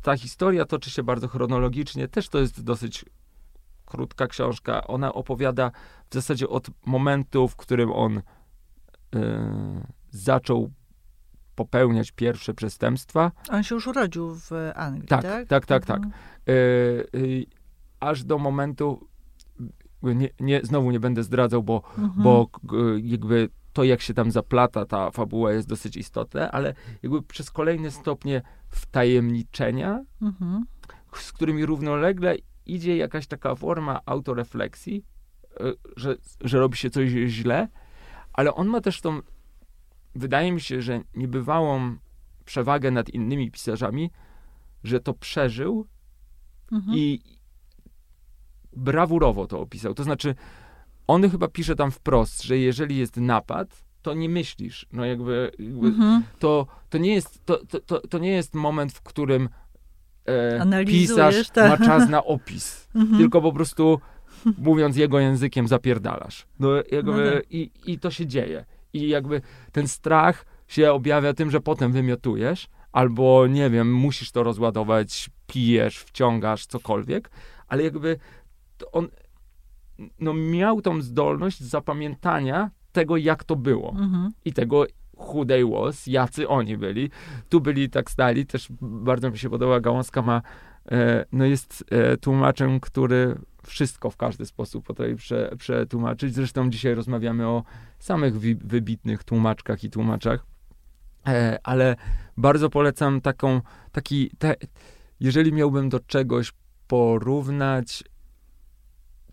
ta historia toczy się bardzo chronologicznie. Też to jest dosyć krótka książka. Ona opowiada w zasadzie od momentu, w którym on y, zaczął popełniać pierwsze przestępstwa, On się już urodził w Anglii, Tak, tak? tak, tak, tak. Mhm. y, y, aż do momentu, nie, nie, znowu nie będę zdradzał, bo, Mhm. bo y, jakby to, jak się tam zaplata ta fabuła jest dosyć istotne, ale jakby przez kolejne stopnie wtajemniczenia, Mhm. z którymi równolegle idzie jakaś taka forma autorefleksji, że, że robi się coś źle, ale on ma też tą, wydaje mi się, że niebywałą przewagę nad innymi pisarzami, że to przeżył Mhm. i brawurowo to opisał. To znaczy, on chyba pisze tam wprost, że jeżeli jest napad, to nie myślisz. No jakby, Mhm. to, to, nie jest, to, to, to, to nie jest moment, w którym e, pisarz tak. ma czas na opis. [laughs] Mhm. Tylko po prostu mówiąc jego językiem zapierdalasz. No, jakby, No tak. i, I to się dzieje. I jakby ten strach się objawia tym, że potem wymiotujesz, albo nie wiem, musisz to rozładować, pijesz, wciągasz, cokolwiek, ale jakby on no, miał tą zdolność zapamiętania tego, jak to było Mhm. i tego who they was, jacy oni byli. Tu byli tak stali, też bardzo mi się podoba, Gałązka ma, no jest e, tłumaczem, który wszystko w każdy sposób potrafi prze, przetłumaczyć. Zresztą dzisiaj rozmawiamy o samych wi- wybitnych tłumaczkach i tłumaczach, e, ale bardzo polecam taką, taki, te, jeżeli miałbym do czegoś porównać,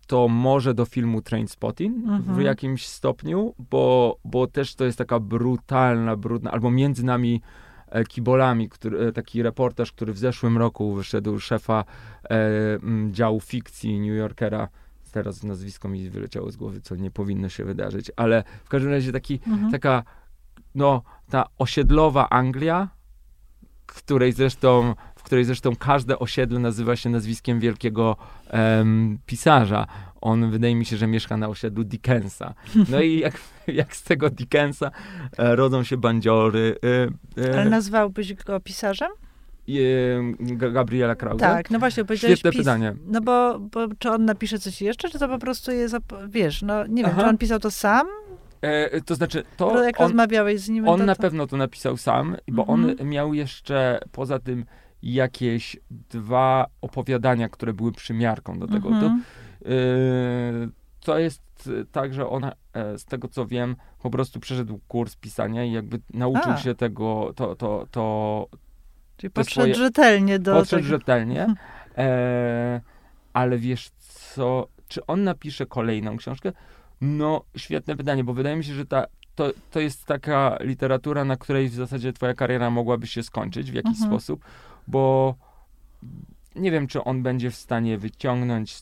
to może do filmu Trainspotting w Mhm. jakimś stopniu, bo, bo też to jest taka brutalna, brudna, albo między nami e, kibolami, który, e, taki reportaż, który w zeszłym roku wyszedł szefa e, działu fikcji New Yorkera. Teraz nazwisko mi wyleciało z głowy, co nie powinno się wydarzyć, ale w każdym razie taki, Mhm. taka, no, ta osiedlowa Anglia, której zresztą, w której zresztą każde osiedle nazywa się nazwiskiem wielkiego em, pisarza. On wydaje mi się, że mieszka na osiedlu Dickensa. [laughs] No i jak, jak z tego Dickensa e, rodzą się bandziory. E, e, Ale nazwałbyś go pisarzem? Ga- Gabriela Krause. Tak, no właśnie, powiedziałeś Świetne pis... pytanie. No bo, bo czy on napisze coś jeszcze, czy to po prostu jest, wiesz, no nie wiem, Aha. czy on pisał to sam? E, to znaczy, To to jak on, rozmawiałeś z nim? On to, na to... pewno to napisał sam, bo Mhm. on miał jeszcze poza tym jakieś dwa opowiadania, które były przymiarką do tego. To, Mhm. yy, to jest tak, że on, e, z tego co wiem, po prostu przeszedł kurs pisania i jakby nauczył A. się tego, to, to, to Czyli podszedł swoje- rzetelnie do podszedł tego. rzetelnie. E, ale wiesz co, czy on napisze kolejną książkę? No, świetne pytanie, bo wydaje mi się, że ta, to, to jest taka literatura, na której w zasadzie twoja kariera mogłaby się skończyć w jakiś Mhm. sposób, bo nie wiem, czy on będzie w stanie wyciągnąć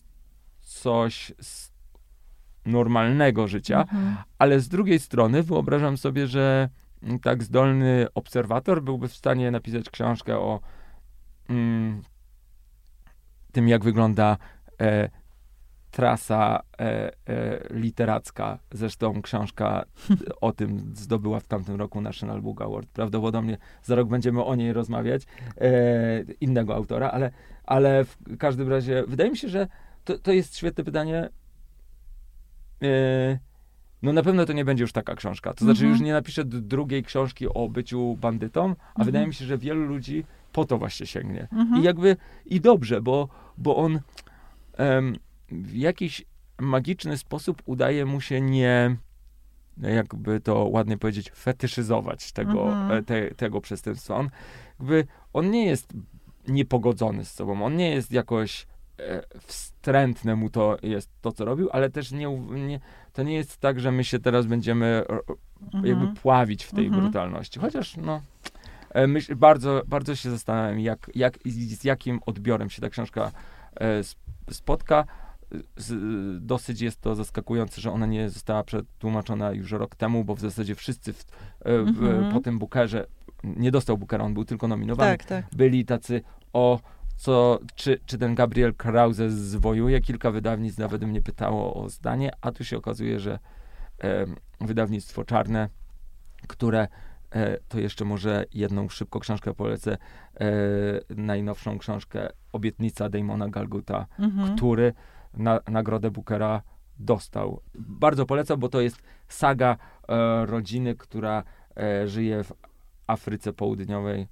coś z normalnego życia, Mhm. ale z drugiej strony wyobrażam sobie, że tak zdolny obserwator byłby w stanie napisać książkę o mm, tym, jak wygląda e, trasa e, e, literacka. Zresztą książka o tym zdobyła w tamtym roku National Book Award. Prawdopodobnie za rok będziemy o niej rozmawiać, e, innego autora, ale, ale w każdym razie wydaje mi się, że to, to jest świetne pytanie. E, no na pewno to nie będzie już taka książka. To znaczy Mhm. już nie napiszę drugiej książki o byciu bandytą, a Mhm. wydaje mi się, że wielu ludzi po to właśnie sięgnie. Mhm. I jakby, i dobrze, bo, bo on em, w jakiś magiczny sposób udaje mu się nie, jakby to ładnie powiedzieć, fetyszyzować tego, Mhm. e, te, tego przestępstwa. On, jakby, on nie jest niepogodzony z sobą, on nie jest jakoś wstrętne mu to jest to, co robił, ale też nie, nie, to nie jest tak, że my się teraz będziemy e, Mhm. jakby pławić w tej Mhm. brutalności. Chociaż no, e, myśl, bardzo, bardzo się zastanawiam, jak, jak, z jakim odbiorem się ta książka e, sp- spotka. Z, dosyć jest to zaskakujące, że ona nie została przetłumaczona już rok temu, bo w zasadzie wszyscy w, e, w, Mhm. po tym Bookerze nie dostał Bookera, on był tylko nominowany. Tak, tak. Byli tacy, o, co, czy, czy ten Gabriel Krause zwojuje. Kilka wydawnictw nawet mnie pytało o zdanie, a tu się okazuje, że e, wydawnictwo czarne, które e, to jeszcze może jedną szybko książkę polecę, e, najnowszą książkę Obietnica Damona Galguta, Mhm. który na, nagrodę Bookera dostał. Bardzo polecam, bo to jest saga e, rodziny, która e, żyje w Afryce Południowej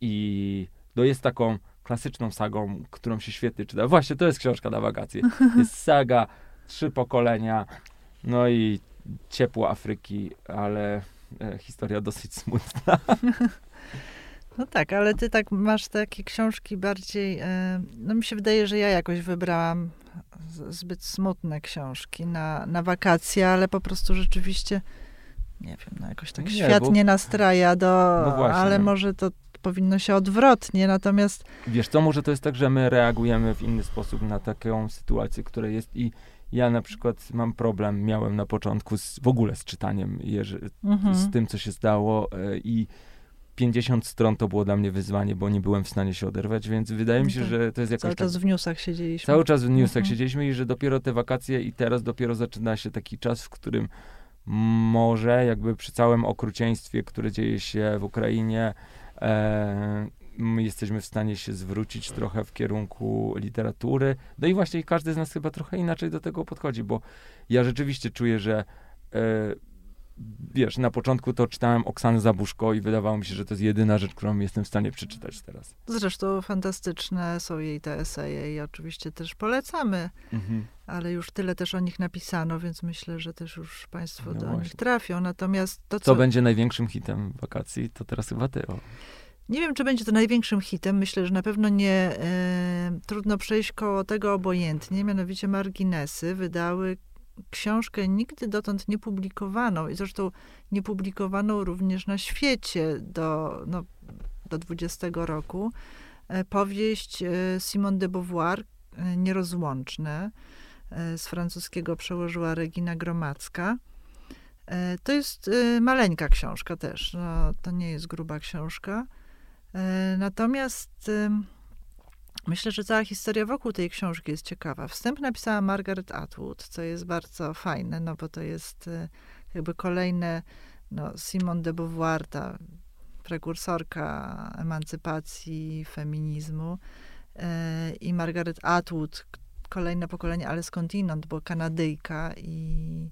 i no jest taką klasyczną sagą, którą się świetnie czyta. Właśnie, to jest książka na wakacje. [laughs] Jest saga, trzy pokolenia, no i ciepło Afryki, ale e, historia dosyć smutna. [laughs] No tak, ale ty tak masz takie książki bardziej. E, no mi się wydaje, że ja jakoś wybrałam z- zbyt smutne książki na, na wakacje, ale po prostu rzeczywiście nie wiem, no jakoś tak Nie, świat bo- nie nastraja do. No właśnie. ale może to powinno się odwrotnie, natomiast Wiesz co, może to jest tak, że my reagujemy w inny sposób na taką sytuację, która jest i ja na przykład mam problem, miałem na początku z, w ogóle z czytaniem, Jerzy, mhm. z tym, co się stało e, i 50 stron to było dla mnie wyzwanie, bo nie byłem w stanie się oderwać, więc wydaje mi się, Tak. że to jest jakoś cały tak, czas w newsach siedzieliśmy. cały czas w newsach Mhm. siedzieliśmy i że dopiero te wakacje i teraz dopiero zaczyna się taki czas, w którym może jakby przy całym okrucieństwie, które dzieje się w Ukrainie, jesteśmy w stanie się zwrócić trochę w kierunku literatury. No i właśnie każdy z nas chyba trochę inaczej do tego podchodzi, bo ja rzeczywiście czuję, że e, wiesz, na początku to czytałem Oksanę Zabuszko i wydawało mi się, że to jest jedyna rzecz, którą jestem w stanie przeczytać teraz. Zresztą fantastyczne są jej te eseje i oczywiście też polecamy, ale już tyle też o nich napisano, więc myślę, że też już Państwo No do właśnie. nich trafią. Natomiast to, Co co. będzie największym hitem wakacji, to teraz chyba ty. O. Nie wiem, czy będzie to największym hitem. Myślę, że na pewno nie. E, trudno przejść koło tego obojętnie. Mianowicie Marginesy wydały książkę nigdy dotąd niepublikowaną i zresztą niepublikowaną również na świecie do, no, do 20 roku. E, powieść e, Simone de Beauvoir, e, Nierozłączne, z francuskiego przełożyła Regina Gromacka. To jest maleńka książka też. No, to nie jest gruba książka. Natomiast myślę, że cała historia wokół tej książki jest ciekawa. Wstęp napisała Margaret Atwood, co jest bardzo fajne, no bo to jest e, jakby kolejne, no, Simone de Beauvoir, ta prekursorka emancypacji, feminizmu e, i Margaret Atwood, kolejne pokolenie, ale skądinąd, bo Kanadyjka i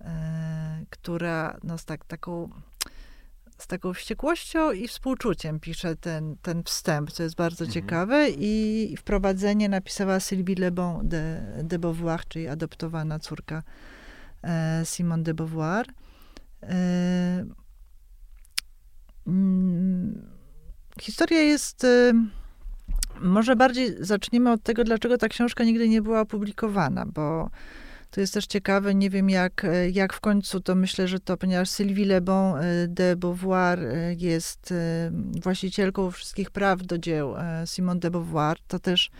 e, która no, z tak, taką z taką wściekłością i współczuciem pisze ten, ten wstęp, co jest bardzo Mhm. ciekawe. I wprowadzenie napisała Sylvie Le Bon de, de Beauvoir, czyli adoptowana córka e, Simone de Beauvoir. E, mm, historia jest. E, może bardziej zaczniemy od tego, dlaczego ta książka nigdy nie była opublikowana, bo to jest też ciekawe, nie wiem jak, e, jak w końcu, to myślę, że to, ponieważ Sylvie Le Bon e, de Beauvoir e, jest właścicielką wszystkich praw do dzieł Simone de Beauvoir, to też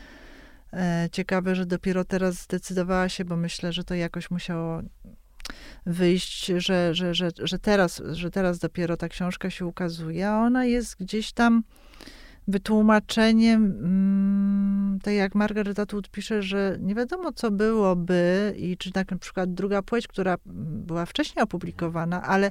ciekawe, że dopiero teraz zdecydowała się, bo myślę, że to jakoś musiało wyjść, że, że, że, że, teraz, że teraz dopiero ta książka się ukazuje, a ona jest gdzieś tam wytłumaczeniem, mm, tak jak Margaret Atwood pisze, że nie wiadomo, co byłoby i czy tak na przykład druga płeć, która była wcześniej opublikowana, ale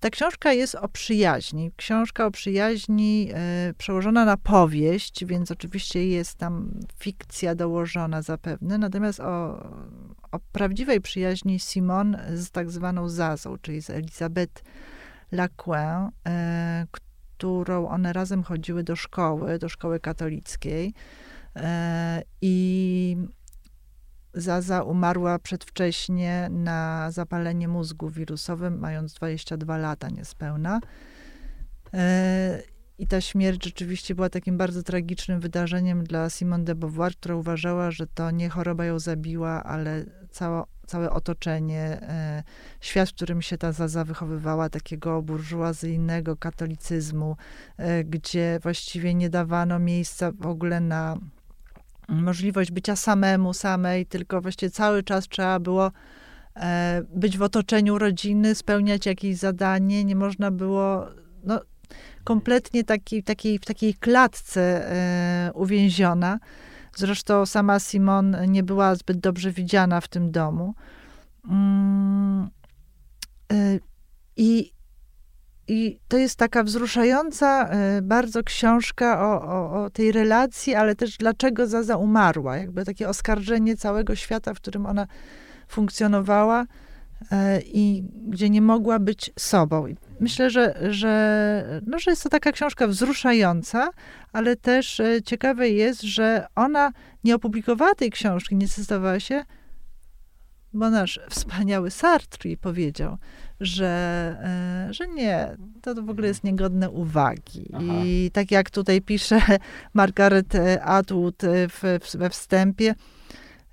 ta książka jest o przyjaźni. Książka o przyjaźni e, przełożona na powieść, więc oczywiście jest tam fikcja dołożona zapewne, natomiast o, o prawdziwej przyjaźni Simon z tak zwaną Zazą, czyli z Elizabeth Lacquin, e, którą one razem chodziły do szkoły, do szkoły katolickiej. E, I Zaza umarła przedwcześnie na zapalenie mózgu wirusowym, mając 22 lata niespełna. I ta śmierć rzeczywiście była takim bardzo tragicznym wydarzeniem dla Simone de Beauvoir, która uważała, że to nie choroba ją zabiła, ale cała, całe otoczenie, e, świat, w którym się ta Zaza wychowywała, takiego burżuazyjnego katolicyzmu, e, gdzie właściwie nie dawano miejsca w ogóle na możliwość bycia samemu, samej, tylko właściwie cały czas trzeba było e, być w otoczeniu rodziny, spełniać jakieś zadanie, nie można było no, kompletnie taki, takiej, w takiej klatce e, uwięziona. Zresztą sama Simon nie była zbyt dobrze widziana w tym domu. Mm, e, I, I to jest taka wzruszająca e, bardzo książka o, o, o, tej relacji, ale też dlaczego Zaza umarła. Jakby takie oskarżenie całego świata, w którym ona funkcjonowała i gdzie nie mogła być sobą. Myślę, że, że, no, że jest to taka książka wzruszająca, ale też e, ciekawe jest, że ona nie opublikowała tej książki, nie zdecydowała się, bo nasz wspaniały Sartre powiedział, że, e, że nie, to w ogóle jest niegodne uwagi. Aha. I tak jak tutaj pisze [laughs] Margaret Atwood w, we wstępie,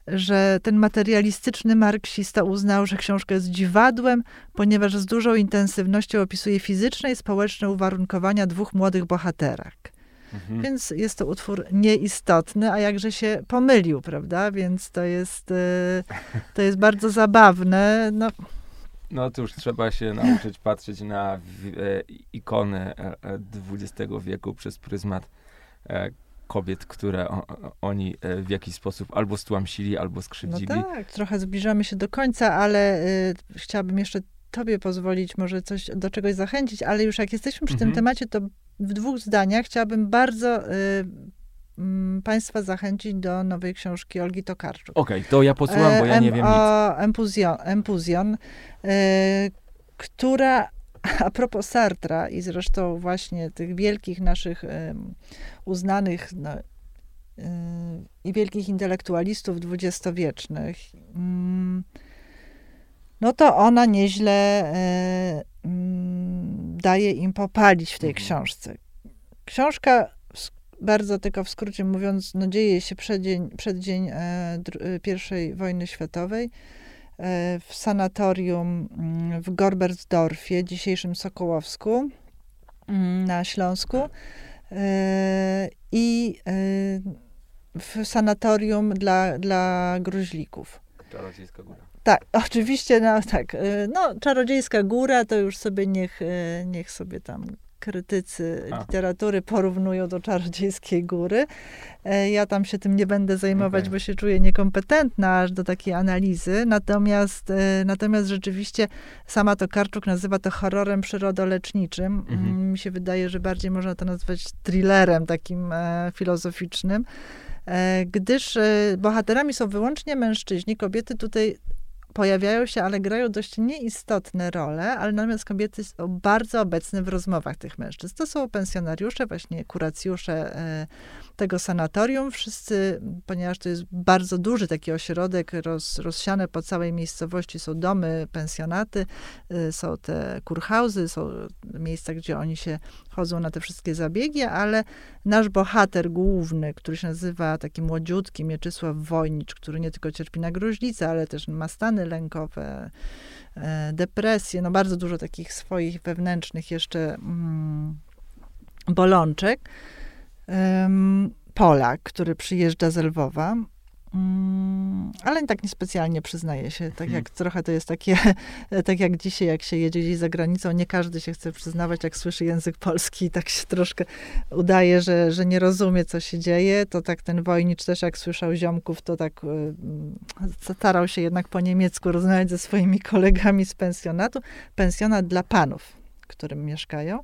że ten materialistyczny marksista uznał, że książka jest dziwadłem, ponieważ z dużą intensywnością opisuje fizyczne i społeczne uwarunkowania dwóch młodych bohaterek. Mhm. Więc jest to utwór nieistotny, a jakże się pomylił, prawda? Więc to jest, e, to jest bardzo zabawne. No. No już trzeba się nauczyć patrzeć na e, ikony XX e, wieku przez pryzmat kobiet, które o, oni e, w jakiś sposób albo stłamsili, albo skrzywdzili. No tak, trochę zbliżamy się do końca, ale y, chciałabym jeszcze tobie pozwolić może coś do czegoś zachęcić, ale już jak jesteśmy przy mhm. tym temacie, to w dwóch zdaniach chciałabym bardzo y, Państwa zachęcić do nowej książki Olgi Tokarczuk. Okej, okay, to ja posłucham, bo ja nie wiem o nic. Empuzjon, Empuzjon y, która a propos Sartra i zresztą właśnie tych wielkich naszych uznanych no, i wielkich intelektualistów dwudziestowiecznych, mm, no to ona nieźle e, daje im popalić w tej mhm. książce. Książka, bardzo tylko w skrócie mówiąc, no dzieje się przed dzień, przed dzień I wojny światowej. E, w sanatorium mm, w Gorbersdorfie, dzisiejszym Sokołowsku mm, na Śląsku e, i e, w sanatorium dla, dla gruźlików. Czarodziejska góra. Tak, [laughs] oczywiście, no tak. No, Czarodziejska góra to już sobie niech, niech sobie tam krytycy A. literatury porównują do Czarodziejskiej Góry. E, ja tam się tym nie będę zajmować, okay. bo się czuję niekompetentna aż do takiej analizy. Natomiast, e, natomiast rzeczywiście sama to Karczuk nazywa to horrorem przyrodoleczniczym. Mhm. Mm, mi się wydaje, że bardziej można to nazwać thrillerem takim e, filozoficznym gdyż bohaterami są wyłącznie mężczyźni. Kobiety tutaj pojawiają się, ale grają dość nieistotne role, ale natomiast kobiety są bardzo obecne w rozmowach tych mężczyzn. To są pensjonariusze, właśnie kuracjusze e, tego sanatorium. Wszyscy, ponieważ to jest bardzo duży taki ośrodek, roz, rozsiane po całej miejscowości są domy, pensjonaty, e, są te kurhauzy, są miejsca, gdzie oni się chodzą na te wszystkie zabiegi, ale nasz bohater główny, który się nazywa taki młodziutki Mieczysław Wojnicz, który nie tylko cierpi na gruźlicę, ale też ma stany lękowe, e, depresję, no bardzo dużo takich swoich wewnętrznych jeszcze mm, bolączek. Polak, który przyjeżdża z Lwowa, Mm, ale tak niespecjalnie przyznaje się. Tak jak hmm. trochę to jest takie, [laughs] tak jak dzisiaj, jak się jedzie gdzieś za granicą, nie każdy się chce przyznawać, jak słyszy język polski i tak się troszkę udaje, że, że nie rozumie, co się dzieje. To tak ten wojnicz też, jak słyszał ziomków, to tak y, starał się jednak po niemiecku rozmawiać ze swoimi kolegami z pensjonatu. Pensjonat dla panów, w którym mieszkają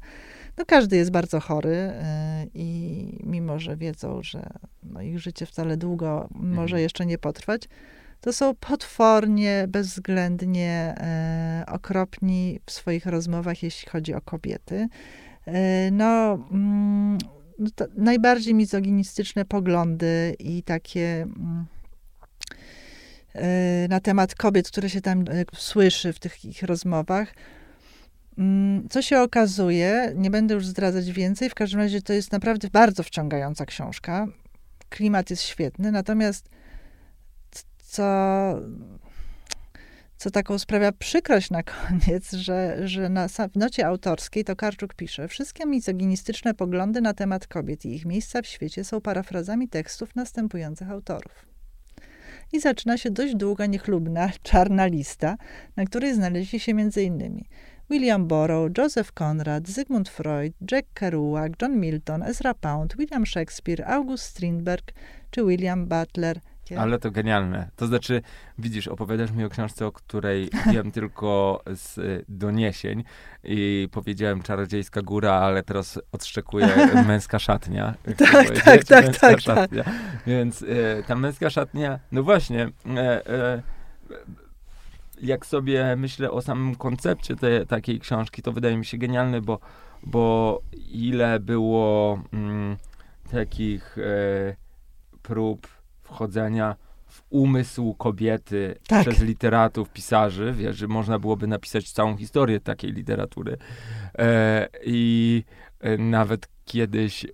no każdy jest bardzo chory e, i mimo, że wiedzą, że no ich życie wcale długo może mhm. jeszcze nie potrwać, to są potwornie, bezwzględnie e, okropni w swoich rozmowach, jeśli chodzi o kobiety. E, no, mm, no najbardziej mizoginistyczne poglądy i takie mm, na temat kobiet, które się tam słyszy w tych ich rozmowach, co się okazuje, nie będę już zdradzać więcej, w każdym razie to jest naprawdę bardzo wciągająca książka. Klimat jest świetny, natomiast co, co taką sprawia przykrość na koniec, [laughs] że, że na, w nocie autorskiej to Karczuk pisze, wszystkie misoginistyczne poglądy na temat kobiet i ich miejsca w świecie są parafrazami tekstów następujących autorów. I zaczyna się dość długa, niechlubna, czarna lista, na której znaleźli się innymi William Burroughs, Joseph Conrad, Zygmunt Freud, Jack Kerouac, John Milton, Ezra Pound, William Shakespeare, August Strindberg czy William Butler. Ale to genialne. To znaczy, widzisz, opowiadasz mi o książce, o której wiem [laughs] tylko z y, doniesień i powiedziałem Czarodziejska Góra, ale teraz odszczekuję [laughs] Męska Szatnia. tak, tak, tak, tak, szatnia. tak. Więc y, ta Męska Szatnia, no właśnie, y, y, jak sobie myślę o samym koncepcie tej, takiej książki, to wydaje mi się genialny, bo, bo ile było mm, takich e, prób wchodzenia w umysł kobiety tak. przez literatów, pisarzy, wiesz, że można byłoby napisać całą historię takiej literatury. E, I e, nawet kiedyś e,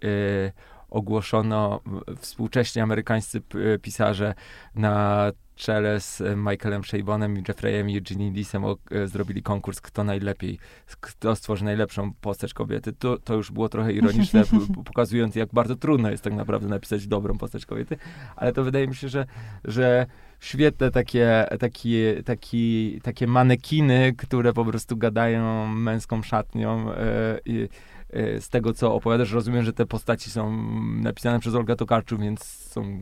ogłoszono współcześnie amerykańscy pisarze na czele z Michaelem Shabonem i Jeffreyem i Eugenie Leesem e, zrobili konkurs, kto najlepiej, kto stworzy najlepszą postać kobiety. To, to już było trochę ironiczne, [laughs] pokazując, jak bardzo trudno jest tak naprawdę napisać dobrą postać kobiety, ale to wydaje mi się, że, że świetne takie, takie, takie, takie manekiny, które po prostu gadają męską szatnią e, i z tego, co opowiadasz, rozumiem, że te postaci są napisane przez Olga Tokarczuk, więc są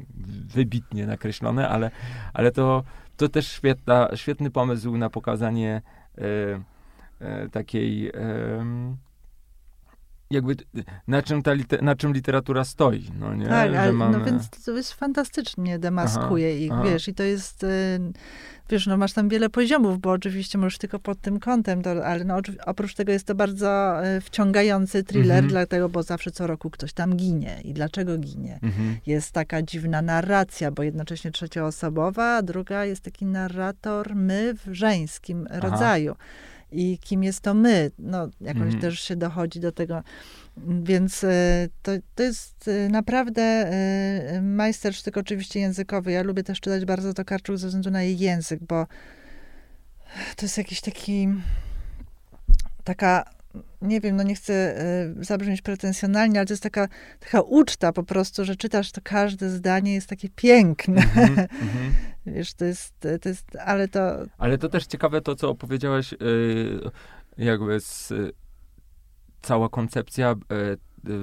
wybitnie nakreślone, ale, ale to, to też świetna, świetny pomysł na pokazanie y, y, takiej jakby na czym, ta liter, na czym literatura stoi, no nie? Tak, ale, mamy... no więc to jest fantastycznie demaskuje aha, ich, aha. wiesz, i to jest, y, wiesz, no masz tam wiele poziomów, bo oczywiście możesz tylko pod tym kątem, to, ale no, oprócz tego jest to bardzo y, wciągający thriller, mhm. dlatego, bo zawsze co roku ktoś tam ginie. I dlaczego ginie? Mhm. Jest taka dziwna narracja, bo jednocześnie trzecioosobowa, a druga jest taki narrator my w żeńskim aha. rodzaju i kim jest to my. No, jakoś mm. też się dochodzi do tego. Więc e, to, to jest e, naprawdę e, majstersztyk oczywiście językowy. Ja lubię też czytać bardzo Tokarczuk ze względu na jej język, bo to jest jakiś taki taka nie wiem, no nie chcę zabrzmieć pretensjonalnie, ale to jest taka, taka uczta po prostu, że czytasz to każde zdanie jest takie piękne. Mm [laughs] -hmm, Wiesz, to jest, to jest, ale to... Ale to też ciekawe to, co opowiedziałaś, y, jakby z, cała koncepcja y,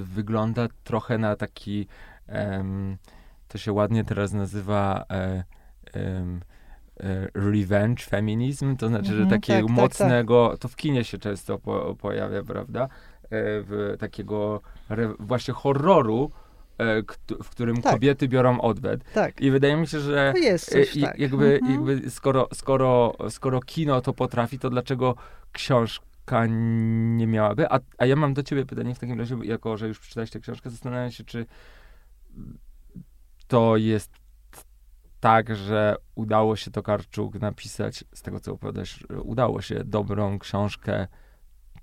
wygląda trochę na taki, to się ładnie teraz nazywa e, E, revenge feminizm, to znaczy, że mhm, takiego tak, mocnego, tak, tak. to w kinie się często po, pojawia, prawda? E, w takiego re, właśnie horroru, w którym tak. kobiety biorą odwet. Tak. I wydaje mi się, że coś, tak. jakby, mhm. jakby skoro, skoro, skoro kino to potrafi, to dlaczego książka nie miałaby? A, a ja mam do ciebie pytanie w takim razie, jako że już przeczytałeś tę książkę, zastanawiam się, czy to jest tak, że udało się Tokarczuk napisać, z tego co opowiadasz, udało się dobrą książkę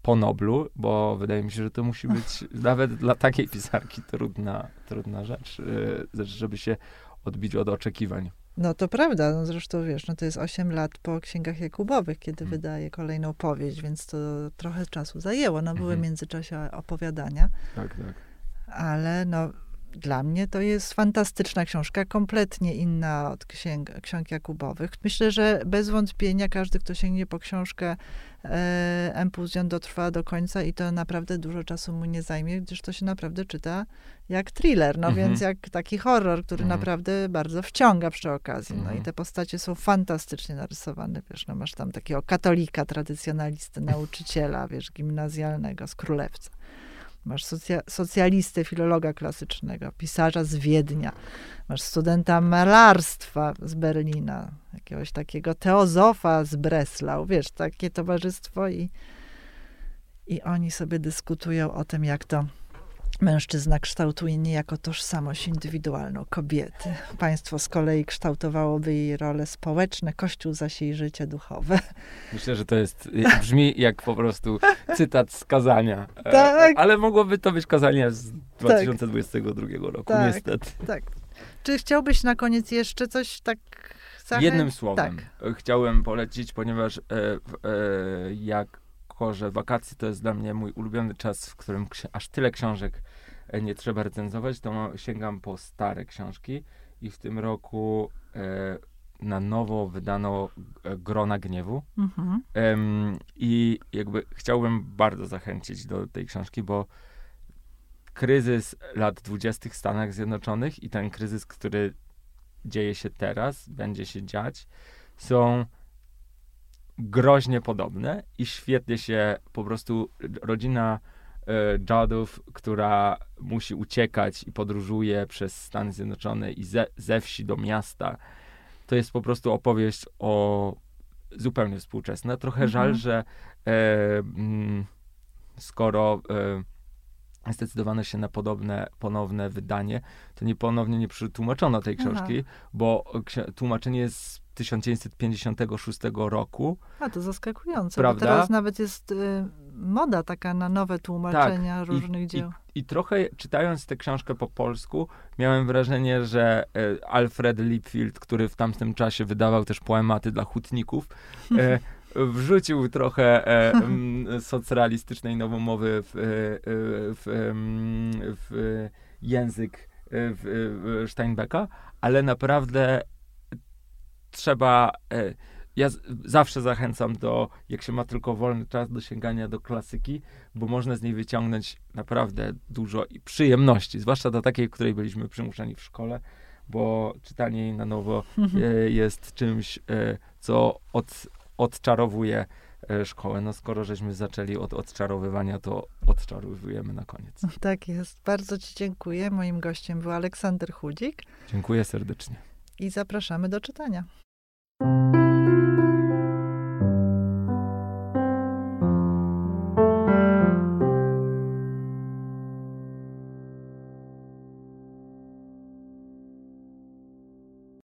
po Noblu, bo wydaje mi się, że to musi być nawet dla takiej pisarki trudna, trudna rzecz, y, żeby się odbić od oczekiwań. No to prawda, no zresztą wiesz, no to jest 8 lat po Księgach Jakubowych, kiedy hmm. wydaje kolejną powieść, więc to trochę czasu zajęło. No były hmm. w międzyczasie opowiadania. Tak, tak. Ale no dla mnie to jest fantastyczna książka, kompletnie inna od księg, ksiąg Jakubowych. Myślę, że bez wątpienia każdy, kto sięgnie po książkę e, Empuzjon dotrwa do końca i to naprawdę dużo czasu mu nie zajmie, gdyż to się naprawdę czyta jak thriller, no mhm. więc jak taki horror, który mhm. naprawdę bardzo wciąga przy okazji. No mhm. i te postacie są fantastycznie narysowane, wiesz, no masz tam takiego katolika, tradycjonalisty, nauczyciela, wiesz, gimnazjalnego z Królewca. Masz socja socjalistę, filologa klasycznego, pisarza z Wiednia. Masz studenta malarstwa z Berlina, jakiegoś takiego teozofa z Breslau. Wiesz, takie towarzystwo i, i oni sobie dyskutują o tym, jak to Mężczyzna kształtuje niejako tożsamość indywidualną kobiety. Państwo z kolei kształtowałoby jej role społeczne, Kościół zaś jej życie duchowe. Myślę, że to jest, brzmi jak po prostu cytat z kazania. E, tak. Ale mogłoby to być kazanie z 2022 tak. roku, tak, niestety. Tak. Czy chciałbyś na koniec jeszcze coś tak? Jednym słowem. Tak. Chciałem polecić, ponieważ e, e, jak że wakacje to jest dla mnie mój ulubiony czas, w którym aż tyle książek e, nie trzeba recenzować, to sięgam po stare książki i w tym roku e, na nowo wydano e, Grona Gniewu. Mhm. Em, I jakby chciałbym bardzo zachęcić do tej książki, bo kryzys lat 20. w Stanach Zjednoczonych i ten kryzys, który dzieje się teraz, będzie się dziać, są groźnie podobne i świetnie się po prostu rodzina e, Jadów, która musi uciekać i podróżuje przez Stany Zjednoczone i ze, ze wsi do miasta, to jest po prostu opowieść o zupełnie współczesna. Trochę Mhm. żal, że e, mm, skoro e, zdecydowano się na podobne, ponowne wydanie, to nie ponownie nie przetłumaczono tej Aha. książki, bo ksi- tłumaczenie jest z 1956 roku. A to zaskakujące, Prawda? bo teraz nawet jest y, moda taka na nowe tłumaczenia różnych dzieł. I trochę czytając tę książkę po polsku, miałem wrażenie, że e, Alfred Lipfield, który w tamtym czasie wydawał też poematy dla hutników, e, [laughs] wrzucił trochę e, m, socrealistycznej nowomowy w, e, e, w, w język e, w, w Steinbecka, ale naprawdę trzeba. E, ja z, zawsze zachęcam do, jak się ma tylko wolny czas, do sięgania do klasyki, bo można z niej wyciągnąć naprawdę dużo i przyjemności, zwłaszcza do takiej, której byliśmy przymuszeni w szkole, bo czytanie jej na nowo e, jest czymś, e, co od, odczarowuje e, szkołę. No skoro żeśmy zaczęli od odczarowywania, to odczarowujemy na koniec. Tak jest. Bardzo Ci dziękuję. Moim gościem był Aleksander Chudzik Dziękuję serdecznie. i zapraszamy do czytania.